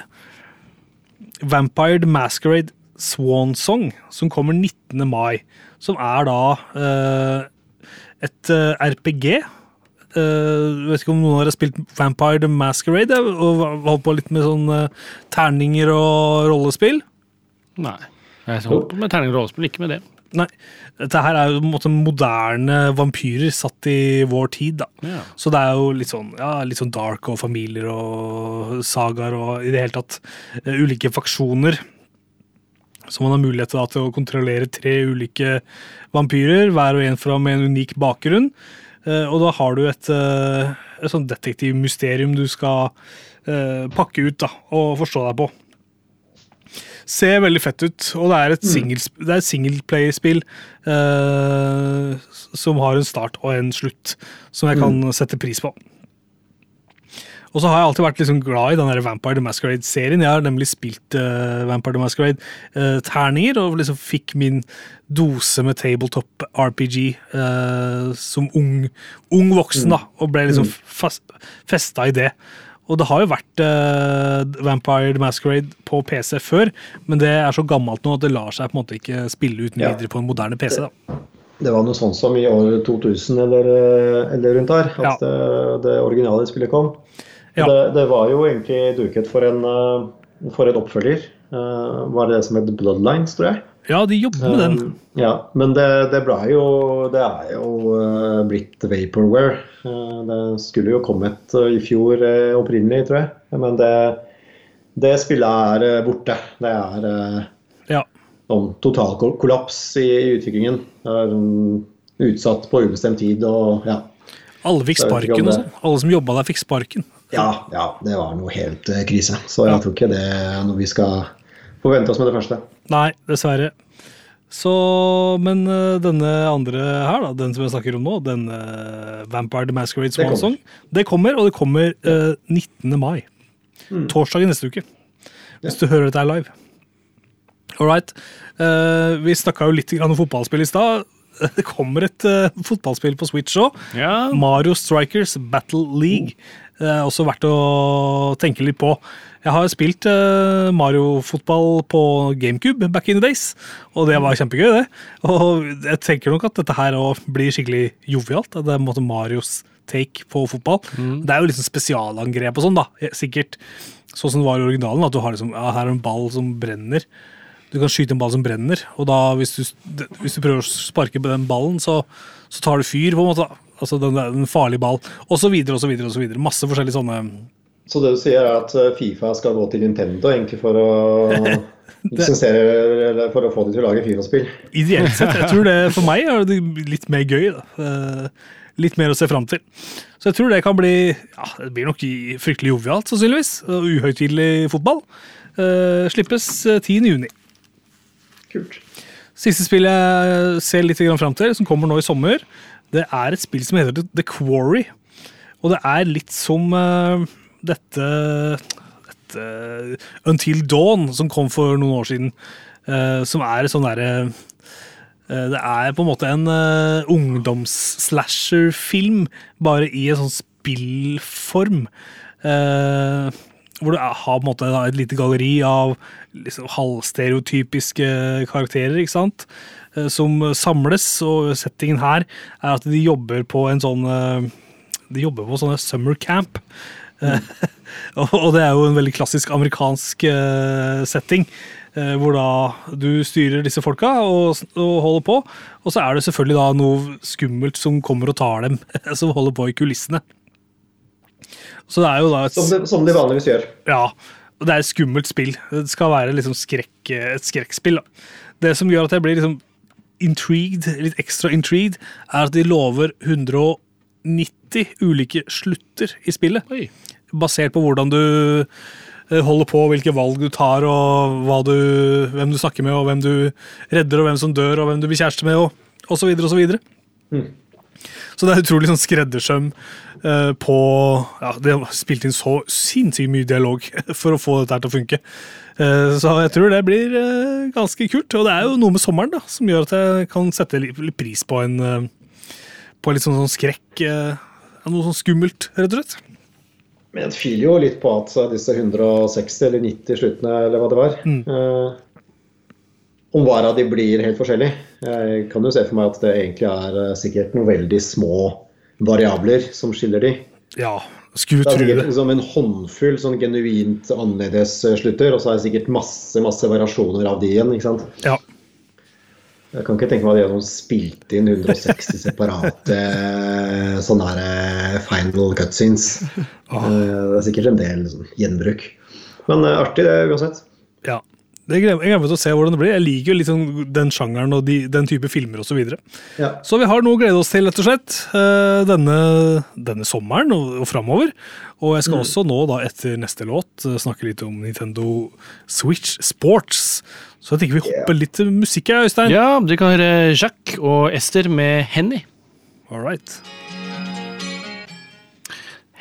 Vampire Masquerade Swan Song, som kommer 19. mai. Som er da eh, et eh, RPG. Uh, vet ikke om noen har spilt Vampire the Masquerade eh, og holdt på litt med sånn eh, terninger og rollespill? Nei. Jeg holdt på med terninger og rollespill, ikke med det. Nei. Dette her er jo på en måte moderne vampyrer satt i vår tid, da. Ja. Så det er jo litt sånn, ja, litt sånn dark og familier og sagaer og i det hele tatt uh, ulike faksjoner. Så man har mulighet da, til å kontrollere tre ulike vampyrer, hver og en fra med en unik bakgrunn. Uh, og da har du et, uh, et sånn detektivmysterium du skal pakke ut da, og forstå deg på. Ser veldig fett ut, og det er et mm. singleplay-spill singleplayerspill eh, som har en start og en slutt, som jeg kan sette pris på. Og så har jeg alltid vært liksom glad i den der Vampire the Masquerade-serien. Jeg har nemlig spilt uh, Vampire the Masquerade-terninger og liksom fikk min dose med tabletop RPG uh, som ung, ung voksen, da, og ble liksom fast, festa i det. Og det har jo vært uh, Vampire the Masquerade på PC før, men det er så gammelt nå at det lar seg på en måte ikke spille uten Ja. videre på en moderne PC. da. det var noe sånt som i år 2000 eller, eh, eller rundt der, at Ja. det, det originale spillet kom. Ja. Det, det var jo egentlig duket for en, eh, for en oppfølger. Uh, var det det som het Bloodlines, tror jeg? Ja, de jobber med den. Um, ja, men det, det ble jo Det er jo uh, blitt vaporware. Uh, det skulle jo kommet uh, i fjor opprinnelig, tror jeg. Men det, det spillet er borte. Det er Ja. sånn total kollaps i, i utviklingen. Det er um, utsatt på ubestemt tid og ja. Alle fikk om sparken og sånn. Alle som jobba der, fikk sparken. Ja, ja, det var noe helt krise. Så jeg tror ikke det er noe vi skal forvente oss med det første. Nei, dessverre. Så, men uh, denne andre her, da, den som jeg snakker om nå, den uh, Vampire the Masquerade Swan. Song, det kommer, og det kommer uh, 19. mai. Torsdag i neste uke. Hvis du hører dette er live. All right. Eh, vi snakka jo litt grann om fotballspill i stad. Det kommer et fotballspill på Switch òg. Ja. Mario Strikers Battle League. Det er også verdt å tenke litt på. Jeg har spilt eh, Mario-fotball på GameCube back in the days, og det var kjempegøy, det. Og jeg tenker nok at dette her blir skikkelig jovialt. At det er måte Marios take på fotball. Det er jo liksom spesialangrep og sånn, da. Sikkert sånn som det var i originalen. At du har liksom, ja, her er en ball som brenner. Du kan skyte en ball som brenner, og da hvis du, hvis du prøver å sparke på den ballen, så, så tar du fyr, på en måte. da. Altså den, den farlige ball. Og så videre. Masse forskjellige sånne Så det du sier er at eh, Fifa skal gå til Nintendo egentlig for å lisensere eller for å få de til å lage Fifa-spill? Ideelt sett. Jeg tror det For meg er det litt mer gøy. da. Eh, Litt mer å se fram til. Så jeg tror det kan bli ja, Det blir nok fryktelig jovialt, sannsynligvis. Og uhøytidelig fotball. Uh, slippes eh, 10. juni. Kult. Siste spill jeg ser litt fram til, som kommer nå i sommer, det er et spill som heter The Quarry. Og det er litt som uh, dette, dette Until Dawn, som kom for noen år siden. Uh, som er sånn derre uh, Det er på en måte en uh, ungdoms-slasher-film, bare i en sånn spillform. Hvor du har på en måte et lite galleri av liksom, halvstereotypiske karakterer, ikke sant? Eh, som samles, og settingen her er at de jobber på en sånn eh, De jobber på sånne summer camp. Mm. og det er jo en veldig klassisk amerikansk setting. Hvor da du styrer disse folka og, og holder på. Og så er det selvfølgelig da noe skummelt som kommer og tar dem, som holder på i kulissene. Så det er jo da et Som, de, som de vanligvis gjør. ja, og det er et skummelt spill. Det skal være liksom skrekk, et skrekkspill. Da. Det som gjør at jeg blir liksom intrigued, litt ekstra intrigued, er at de lover 190 ulike slutter i spillet. Oi. Basert på hvordan du eh, holder på, hvilke valg du tar, og hva du, hvem du snakker med, og hvem du redder, og hvem som dør, og hvem du blir kjæreste med, og, og så videre og så det er utrolig sånn skreddersøm eh, på ja, De har spilt inn så sinnssykt mye dialog for å få dette til å funke. Eh, så jeg tror det blir eh, ganske kult. Og det er jo noe med sommeren da, som gjør at jeg kan sette litt, pris på en eh, På litt sånn, sånn skrekk. eh, noe sånn skummelt, rett og slett. Men jeg tviler jo litt på at disse 160 eller 90 sluttene, eller hva det var eh, Om hver av de blir helt forskjellig. Jeg kan jo se for meg at det egentlig er eh, sikkert noen veldig små variabler som skiller de. Ja, skulle er tro det. det. liksom en håndfull sånn genuint annerledes eh, slutter, og så er det sikkert masse masse variasjoner av de igjen. ikke sant? Ja. Jeg kan ikke tenke meg at de har spilt inn 160 separate eh, sånne her final cutscenes. Ah. Det er sikkert en del liksom, gjenbruk. Men artig det uansett. ja. Jeg gleder meg til å se hvordan det blir. Jeg liker jo sånn den sjangeren og de, den type filmer osv. Så, videre. Ja. så vi har noe å glede oss til, rett og slett, eh, denne, denne sommeren og, og framover. Og jeg skal også nå, da, etter neste låt, eh, snakke litt om Nintendo Switch Sports. Så jeg tenker vi hopper litt til musikk Øystein. Ja, du kan høre Jacques og Ester med Henny. All right.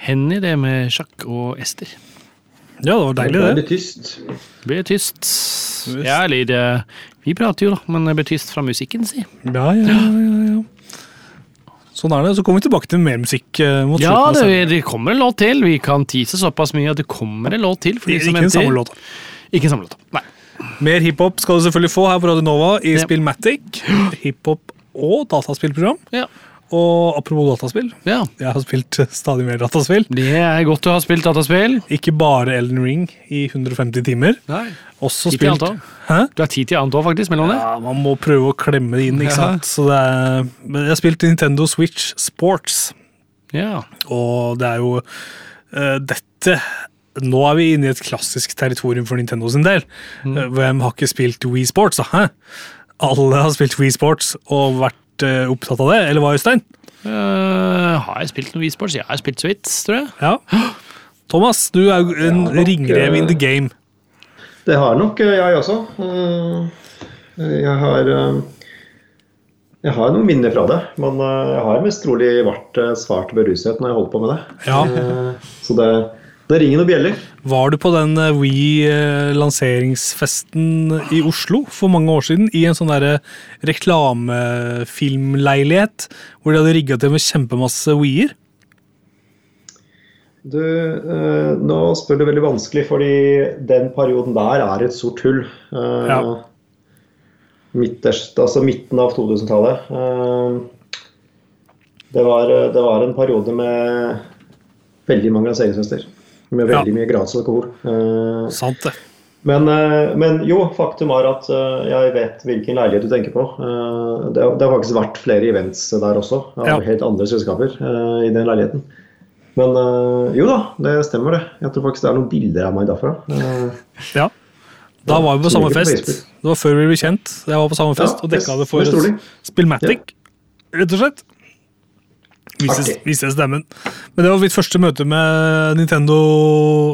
Henny, det med Jacques og Ester. Ja, det var deilig, Det er det. blir tyst. Det blir tyst. Ja, eller eh, Vi prater jo, da, men det blir tyst fra musikken, si. Ja, ja, ja, ja. Sånn er det. Så kommer vi tilbake til mer musikk eh, mot Ja, slutten. Ja, det, det kommer en låt til. Vi kan tease såpass mye at det kommer en låt til. For de som Ikke en samme låt. Ikke en samme låt, Nei. Mer hiphop skal du selvfølgelig få her på Radio Nova i Ja. Spillmatic. Hiphop og dataspillprogram. Ja. Og apropos dataspill, ja. jeg har spilt eh, stadig mer dataspill. Det er godt å ha spilt dataspill. Ikke bare Elden Ring i 150 timer. Nei. Også Tid spilt? Du har tid til annet òg, faktisk, mellom det. Ja, man må prøve å klemme det inn, ikke Ja. sant. Så det er, men jeg har spilt Nintendo Switch Sports, Ja. og det er jo uh, dette Nå er vi inne i et klassisk territorium for Nintendo sin del. Mm. Hvem har ikke spilt Wii Sports? Da? Hæ? Alle har spilt Wii Sports og vært eh, opptatt av det, eller hva, Øystein? Uh, har jeg spilt noe e-sports? Jeg har spilt så vidt, tror jeg. Ja. Thomas, du er jo en ringrev in the eh, game. Det har nok eh, jeg også. Eh, Jeg har eh, jeg har noen minner fra det, men eh, jeg har mest trolig vært eh, svært beruset når jeg holdt på med det. Ja. Eh, Så det, det ringer noen bjeller. Var du på den eh, Wii-lanseringsfesten i Oslo for mange år siden? I en sånn derre reklamefilmleilighet hvor de hadde rigga til med kjempemasse Wiier? Du, eh, nå spør du veldig vanskelig, fordi den perioden der er et sort hull. Eh, Ja. midterst, altså midten av 2000-tallet. Eh, det, det var en periode med veldig mange lanseringsfester. Med Ja. veldig mye gratis alkohol. Eh, Sant det. men, eh, men jo, faktum er at eh, jeg vet hvilken leilighet du tenker på. Eh, Det det har faktisk vært flere events der også, av Ja. helt andre selskaper i den leiligheten. Men eh, jo da, det stemmer det. Jeg tror faktisk det er noen bilder av meg derfra. Ja. Da var vi på samme fest. Det var før vi ble kjent. Jeg var på samme fest Ja, og dekka det for. Spillmatic, rett og slett. Viste, Artig. stemmen. Men det var mitt første møte med Nintendo,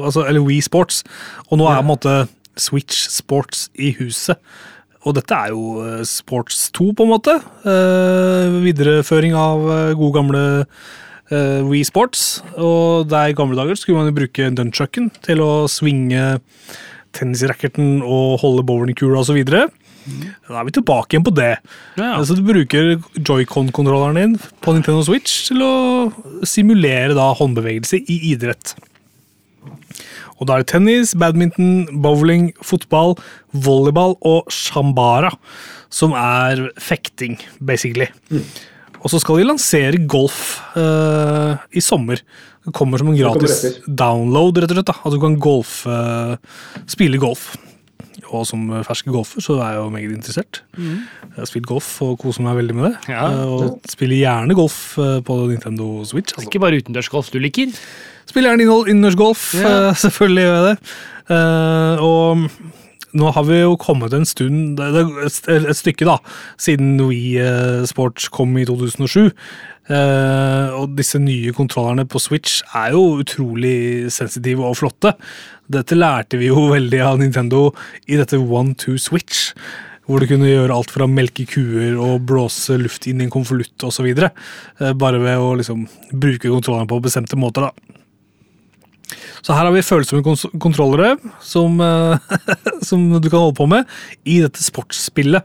altså, eller Wii Sports. Og nå er på en måte Switch Sports i huset. Og dette er jo eh, Sports 2, på en måte. Eh, videreføring av eh, gode gamle eh, Wii Sports. Og der i gamle dager skulle man jo bruke nunchucken til å svinge tennisracketen og holde bowlingkula osv. Da er vi tilbake igjen på det. Ja. Så du bruker joycon-kontrolleren din på Nintendo Switch til å simulere da håndbevegelse i idrett. Og da er det tennis, badminton, bowling, fotball, volleyball og shambara, som er fekting, basically. Og så skal de lansere golf uh, i sommer. Det kommer som en gratis download, rett og slett. da. At du kan golfe, spille golf. Og som fersk golfer så er jeg jo meget interessert. Jeg har spilt golf og koser meg veldig med det. Ja. Eh, Og spiller gjerne golf eh, på Nintendo Switch. Altså. Ikke bare utendørsgolf du liker. Spiller gjerne innendørsgolf, Ja. eh, selvfølgelig gjør jeg det. Eh, og nå har vi jo kommet en stund, et, stykke da, siden Wii Sports kom i 2007. Eh, og disse nye kontrollerne på Switch er jo utrolig sensitive og flotte. Dette lærte vi jo veldig av Nintendo i dette One-Two Switch. Hvor du kunne gjøre alt fra melke kuer og blåse luft inn i en konvolutt osv. Eh, bare ved å liksom bruke kontrollene på bestemte måter. da. Så her har vi følsomme kontrollere som, eh, som du kan holde på med i dette sportsspillet.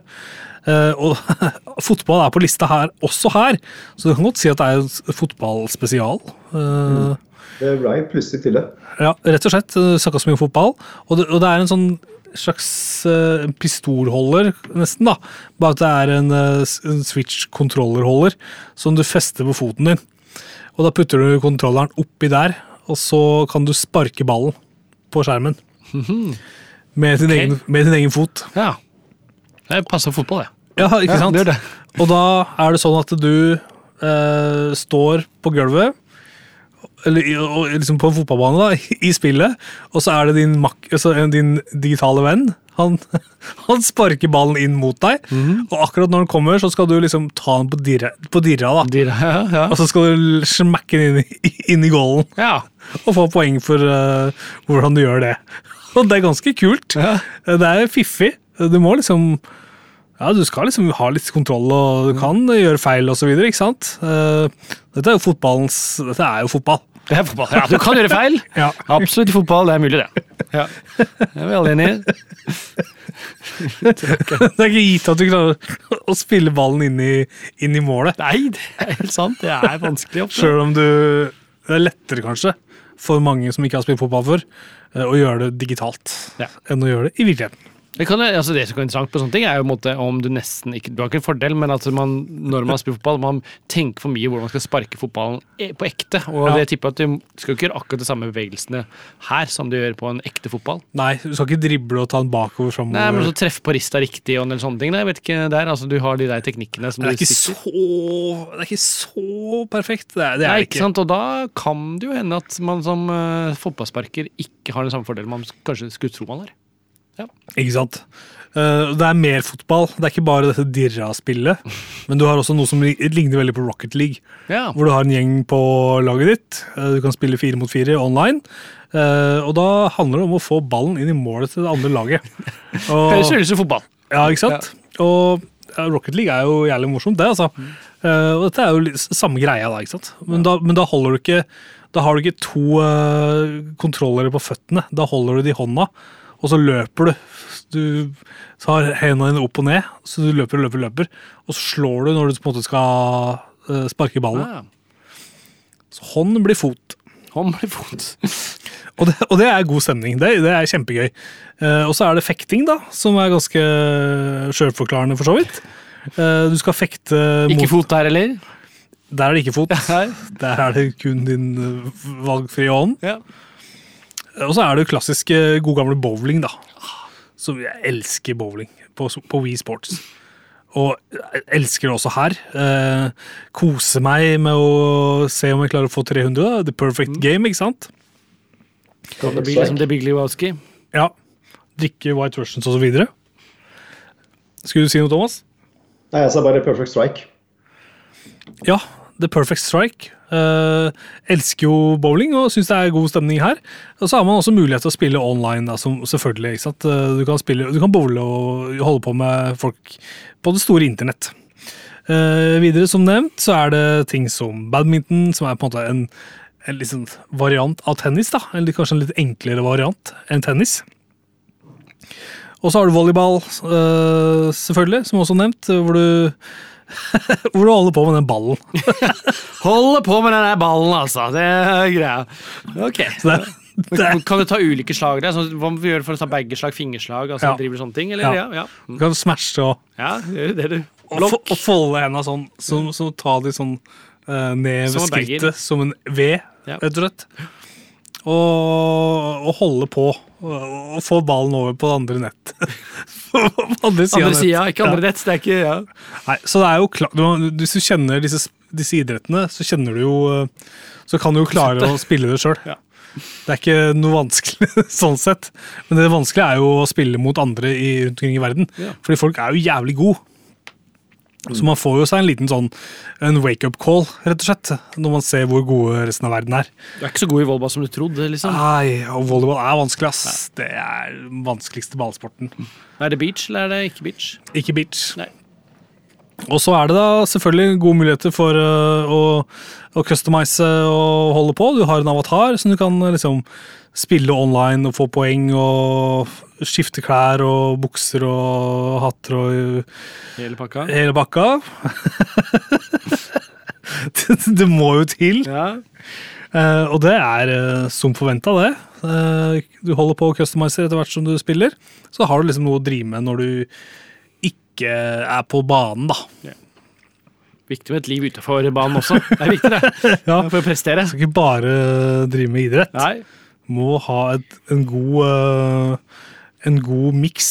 Eh, og fotball er på lista her, også her, så du kan godt si at det er en fotballspesial. Eh, Det ble plutselig til det. ja, rett og slett. Det snakka så mye om fotball. Og det, og det er en sånn slags eh, pistolholder, nesten, da. Bare at det er en, eh, en switch-kontrollerholder som du fester på foten din. Og da putter du kontrolleren oppi der, og så kan du sparke ballen på skjermen. Med din, okay. egen, med din egen fot. Ja. Det passer fotball, det. Ja, ikke Ja, sant? det det. Og da er det sånn at du eh, står på gulvet, eller liksom på en fotballbane da, i spillet, og så er det din, mak altså, din digitale venn. Han, han sparker ballen inn mot deg, og akkurat når den kommer, så skal du liksom ta den på dirra. På dirra da. De, ja, ja. Og så skal du smekke den inn, i- inn i goalen ja. og få poeng for uh, hvordan du gjør det. Og det er ganske kult. Det er fiffig. Du må liksom ja, du skal liksom ha litt kontroll, og du kan gjøre feil osv. Eh, Dette er jo fotballens Dette er jo fotball. Det er fotball. Ja, du kan gjøre feil. Ja. Absolutt i fotball, det er mulig, det. Ja. Det er vi alle enige i. Det er ikke gitt at du klarer å spille ballen inn i, inn i målet. Nei, det er helt sant. Det er vanskelig ofte. Sjøl om du Det er lettere, kanskje, for mange som ikke har spilt fotball før, eh, å gjøre det digitalt Ja. enn å gjøre det i virkeligheten. Det, kan, altså det som er interessant på sånne ting, er jo måte om du nesten ikke Du har ikke en fordel, men at man, når man spiller fotball, man tenker for mye hvordan man skal sparke fotballen e- på ekte. Og Ja. det tipper at du skal ikke gjøre akkurat de samme bevegelsene her som du gjør på en ekte fotball. Nei, du skal ikke drible og ta den bakover framover. Nei, men så Treffe på rista riktig og en del sånne ting. Nei, jeg vet ikke der, altså Du har de der teknikkene som det, er du ikke så, det er ikke så perfekt. Det er, det Nei, ikke sant? Og da kan det jo hende at man som uh, fotballsparker ikke har den samme fordelen man kanskje skulle tro man har. Ikke sant? Eh, det er mer fotball. Det er ikke bare dette dirra-spillet. Men du har også noe som ligner veldig på Rocket League. Ja. Hvor du har en gjeng på laget ditt. Eh, Du kan spille fire mot fire online. Eh, Og da handler det om å få ballen inn i målet til det andre laget. Og, Høres ut som fotball. ja, ikke sant? Og ja, Rocket League er jo jævlig morsomt, det, altså. Eh, og dette er jo samme greia, da, ikke sant? Men da, men da holder du ikke Da har du ikke to uh, kontrollere på føttene. Da holder du det i hånda, og så løper du. Du tar hendene dine opp og ned, så du løper og løper, løper. Og så slår du når du på en måte skal eh, sparke ballen. Ja. Så hånd blir fot. Hånd blir fot. Og det, og det er god stemning. Det, det er kjempegøy. Eh, og så er det fekting, da, som er ganske sjølforklarende, for så vidt. Eh, du skal fekte Ikke fot der, eller? Der er det ikke fot. Nei. Der er det kun din eh, valgfrie hånd. Ja. Og så er det jo klassisk eh, god gamle bowling, da. Så jeg elsker bowling på, på Wii Sports. Og jeg elsker det også her. Eh, kose meg med å se om jeg klarer å få 300. Da. The perfect game, ikke sant? Det blir liksom The Big Lebowski. Ja. Drikke White Russians og så videre. Skulle du si noe, Thomas? Nei, jeg sa bare perfect strike. Ja, The Perfect Strike. Uh, elsker jo bowling og syns det er god stemning her. Og så har man også mulighet til å spille online, da, som, selvfølgelig. ikke sant? Eh, Du kan, spille, du kan bowle og holde på med folk på det store internett. Uh, videre, som nevnt, så er det ting som badminton, som er på en måte en, en liksom variant av tennis. da, Eller kanskje en litt enklere variant enn tennis. Og så har du volleyball, uh, selvfølgelig, som også nevnt, hvor du hvor du holder på med den ballen. Holder på med den der ballen, altså. Det er greia. Ok. Så det, Men Kan du ta ulike slag der? Sånn, hva må vi gjøre for å ta baggerslag, fingerslag? Altså, Ja. driver sånne ting? Eller? Ja. Ja. Ja, du kan smashe og, ja gjør det, du. og, og folde henda sånn, så, så ta de sånn uh, ned ved skrittet som en V, rett og slett. Og, og holde på. Og, og få ballen over på det andre nett. Andre siden av Andre sida, ikke andre Ja. nett. Det er ikke ja. Nei, så det er jo klart, Hvis du kjenner disse, disse idrettene, så kjenner du jo eh, Så kan du jo klare å spille det sjøl. Ja. Det er ikke noe vanskelig sånn sett. Men det vanskelige er jo å spille mot andre i, rundt omkring i verden. Ja. Fordi folk er jo jævlig gode. Så man får jo seg en liten sånn en wake-up call, rett og slett, når man ser hvor gode resten av verden er. Du er ikke så god i volleyball som du trodde, liksom. Nei, og volleyball er vanskelig, ass. Det er den vanskeligste ballsporten. Er det beach, eller er det ikke beach? Ikke beach. Nei. Og så er det da selvfølgelig gode muligheter for øh, å, å customize og holde på. Du har en avatar som du kan øh, liksom spille online og få poeng og skifte klær og bukser og hatter og øh, Hele pakka? hele bakka. det, det må jo til. Ja. Eh, og det er eh, som forventa, det. Eh, du holder på å customize etter hvert som du spiller. Så har du liksom noe å drive med når du ikke er på banen, da. Viktig med et liv utenfor banen også. Det er viktig, det. Ja. For å prestere. Du skal ikke bare drive med idrett. Nei. Må ha et, en god, eh, en god miks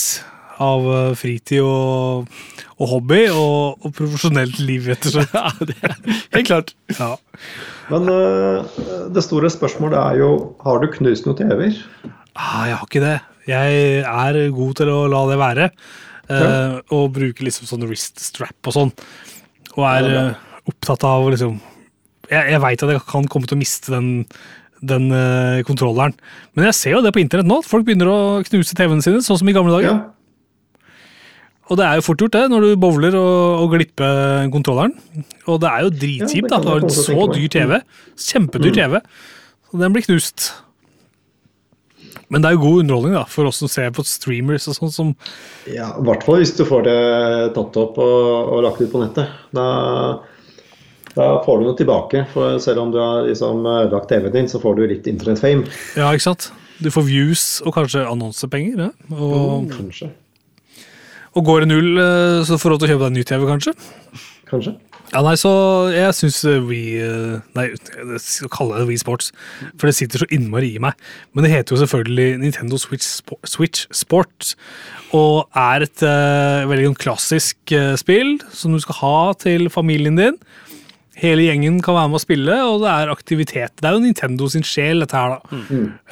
av eh, fritid og, og hobby og, og profesjonelt liv, rett og slett. Ja, det er helt klart. Ja. Men øh, det store spørsmålet er jo har du knust noen TV-er? Ah, jeg har ikke det. Jeg er god til å la det være. Eh, og bruker liksom sånn wrist strap og sånn. Og er Ja, eh, opptatt av liksom Jeg, jeg veit at jeg kan komme til å miste den, den uh, kontrolleren. Men jeg ser jo det på internett nå. Folk begynner å knuse TV-ene sine, sånn som i gamle dager. Ja. Og det er jo fort gjort, det, når du bowler og, og glipper kontrolleren. Og det er jo Ja, dritkjipt, det da. Du har jeg en så dyr. TV. Kjempedyr Mm. TV. Så den blir knust. Men det er jo god underholdning da, for oss som ser på streamers og sånn som Ja, I hvert fall hvis du får det tatt opp og, og lagt ut på nettet. Da, da får du noe tilbake. For selv om du har liksom lagt TV-en din, så får du litt internettfame. Ja, ikke sant? Du får views og kanskje annonsepenger. Ja? Og, Kanskje. og går det null, eh, så får du råd til å kjøpe deg en ny TV, kanskje. Kanskje. Ja, nei, så jeg syns vi eh, Nei, jeg skal kalle det Wii Sports, for det sitter så innmari i meg. Men det heter jo selvfølgelig Nintendo Switch, Switch Sport, og er et uh, veldig sånn klassisk uh, spill som du skal ha til familien din. Hele gjengen kan være med å spille, og det er aktivitet. Det er jo Nintendo sin sjel, dette her, da.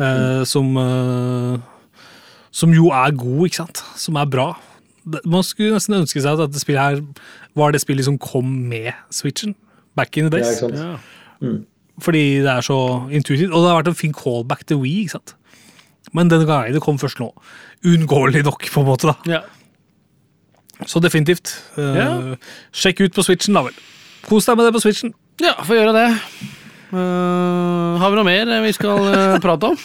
Eh, som, eh, som jo er god, ikke sant? Som er bra. Man skulle nesten ønske seg at dette spillet her var det spillet som kom med Switchen. Back in the days. Ja? Ja. Fordi det er så intuitivt. Og det har vært en fin callback til ikke sant? Men denne gangen det kom først nå. Uunngåelig nok, på en måte. da. Ja. Så definitivt. Uh, Ja. Sjekk ut på Switchen, da vel. Kos deg med det på Switchen. ja, får gjøre det. Uh, har vi noe mer vi skal uh, prate om?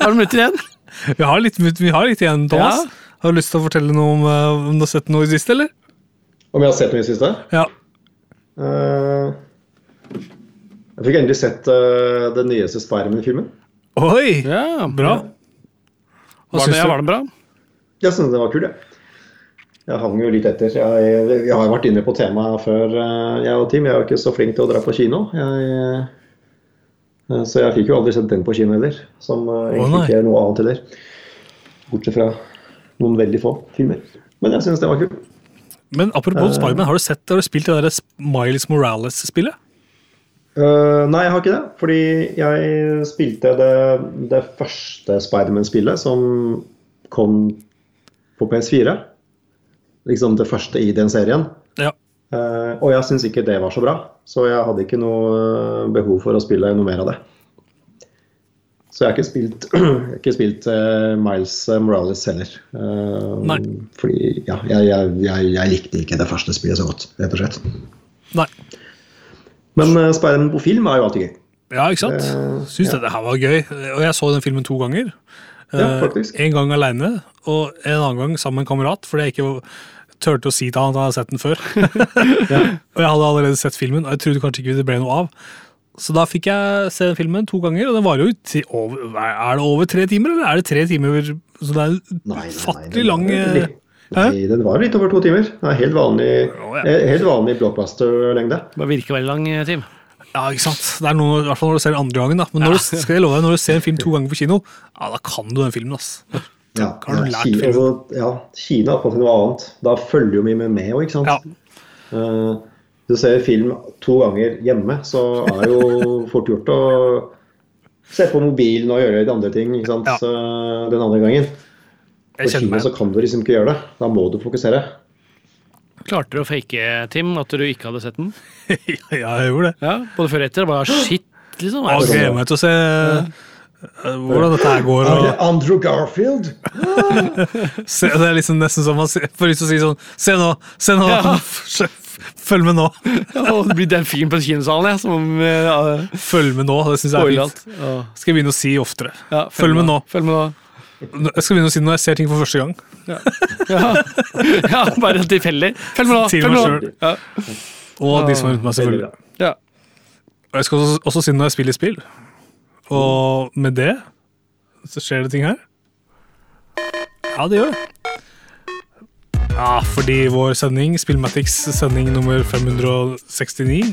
Har du minutter igjen? Vi har litt, vi har litt igjen, Thomas. Ja. Har du lyst til å fortelle noe om, eh, om du har sett noe i det siste, eller? Om jeg har sett noe i det siste? Ja. Uh, jeg fikk endelig sett uh, den nyeste Spiderman-filmen. Oi! Ja, Bra. Hva Var det, du? var det bra? Jeg syntes den var kul, jeg. Jeg hang jo litt etter. Jeg, jeg har jo vært inne på temaet før, uh, jeg og Tim. Jeg er jo ikke så flink til å dra på kino. Jeg, så jeg fikk jo aldri sett den på kino heller. Som egentlig oh, ikke er noe annet heller. Bortsett fra noen veldig få filmer. Men jeg syns det var kult. Men apropos Spiderman, har du sett, har du spilt det der Miles Morales-spillet? Uh, nei, jeg har ikke det. Fordi jeg spilte det, det første Spiderman-spillet som kom på PS4. Liksom det første i den serien. Ja. Uh, og jeg syns ikke det var så bra, så jeg hadde ikke noe eh, behov for å spille noe mer av det. Så jeg har ikke spilt, har ikke spilt uh, Miles Morales heller. Uh, Nei. Fordi ja, jeg, jeg, jeg, jeg likte ikke det første spillet så godt, rett og slett. Nei. Men uh, Spiderman på film er jo alltid gøy. Ja, ikke sant? Uh, Syns ja. det her var gøy. Og jeg så den filmen to ganger. Ja, Eh, faktisk. en gang aleine, og en annen gang sammen med en kamerat, fordi jeg ikke turte å si til han at jeg hadde sett den før. Og jeg hadde allerede sett filmen, og jeg trodde kanskje ikke det ble noe av. Så da fikk jeg se den filmen to ganger, og den varer jo til over, Er det over tre timer, eller er det tre timer? Så det er ufattelig lang eh, litt- Nei, den var litt over to timer. Det er helt vanlig, Å, ja. eh, helt vanlig blockbuster-lengde. Det virker veldig lang, Tim. Ja, ikke sant? Det er noe, I hvert fall når du ser den andre gangen. da Men når, du, skal jeg love deg, når du ser en film to ganger på kino, ja, da kan du den filmen. ass. Ja, Har du lært Ki- filmen? altså, ja, Kina er på noe annet. Da følger jo mye med med òg, ikke sant. Ja. Eh, du ser film to ganger hjemme, så er det jo fort gjort å se på mobilen og gjøre litt andre ting ikke sant? Ja. Den andre gangen. På Jeg kino så kan du liksom ikke gjøre det. Da må du fokusere. Klarte du å fake, Tim, at du ikke hadde sett den? ja, jeg gjorde det. Ja, Både før og etter? Bare shit, liksom. Jeg Er gleder meg til å se hvordan dette her går. Og, Andrew Garfield? se, det er liksom nesten som man får lyst til å si sånn Se nå! Se nå! Ja. Følg med nå! Det blir delfin på kinosalen, jeg. Som om ja, Følg med nå, det syns jeg er fint. Ja. Skal jeg begynne å si oftere. Ja, Følg med nå. Følg med nå. Jeg skal begynne å si det når jeg ser ting for første gang. Ja, ja bare tilfeldig. Følg med nå! Følg med nå! Ja. Og de som er rundt meg, selvfølgelig. Ja. Og jeg skal også, også si det når jeg spiller spill. Og med det så skjer det ting her. Ja, det gjør det. Ja, fordi vår sending, Spillmatics sending nummer 569,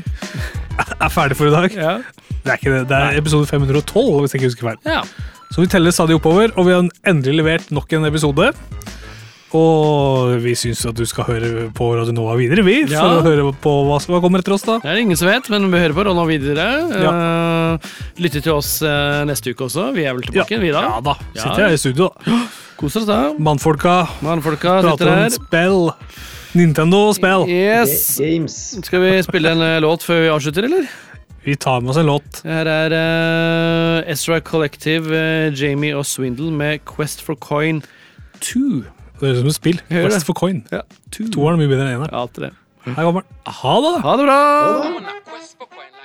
er ferdig for i dag. Ja. Det er ikke det, det er episode 512, hvis jeg ikke husker feil. ja. Så vi teller stadig oppover, og vi har endelig levert nok en episode. Og vi syns at du skal høre på Radio Nova videre, vi. For Ja. å høre på hva som kommer etter oss, da. Det er det ingen som vet, men vi hører på Radio Nova videre. Ja. Uh, lytter til oss uh, neste uke også. Vi er vel tilbake, vi da. Ja da. Ja. Sitter jeg i studio, da. Kos oss da. Mannfolka Mannfolka prater om spill. Nintendo-spill. Yes. Games. Skal vi spille en eh, låt før vi avslutter, eller? Vi tar med oss en låt. Her er uh, Ezra Collective, uh, Jamie og Swindle med Quest for Coin 2. Det høres ut som et spill. West. For coin. Ja. Toeren er mye bedre enn eneren. Ja, alt det. Her kommer den. Ha det, da. Ha det bra! Ha det coin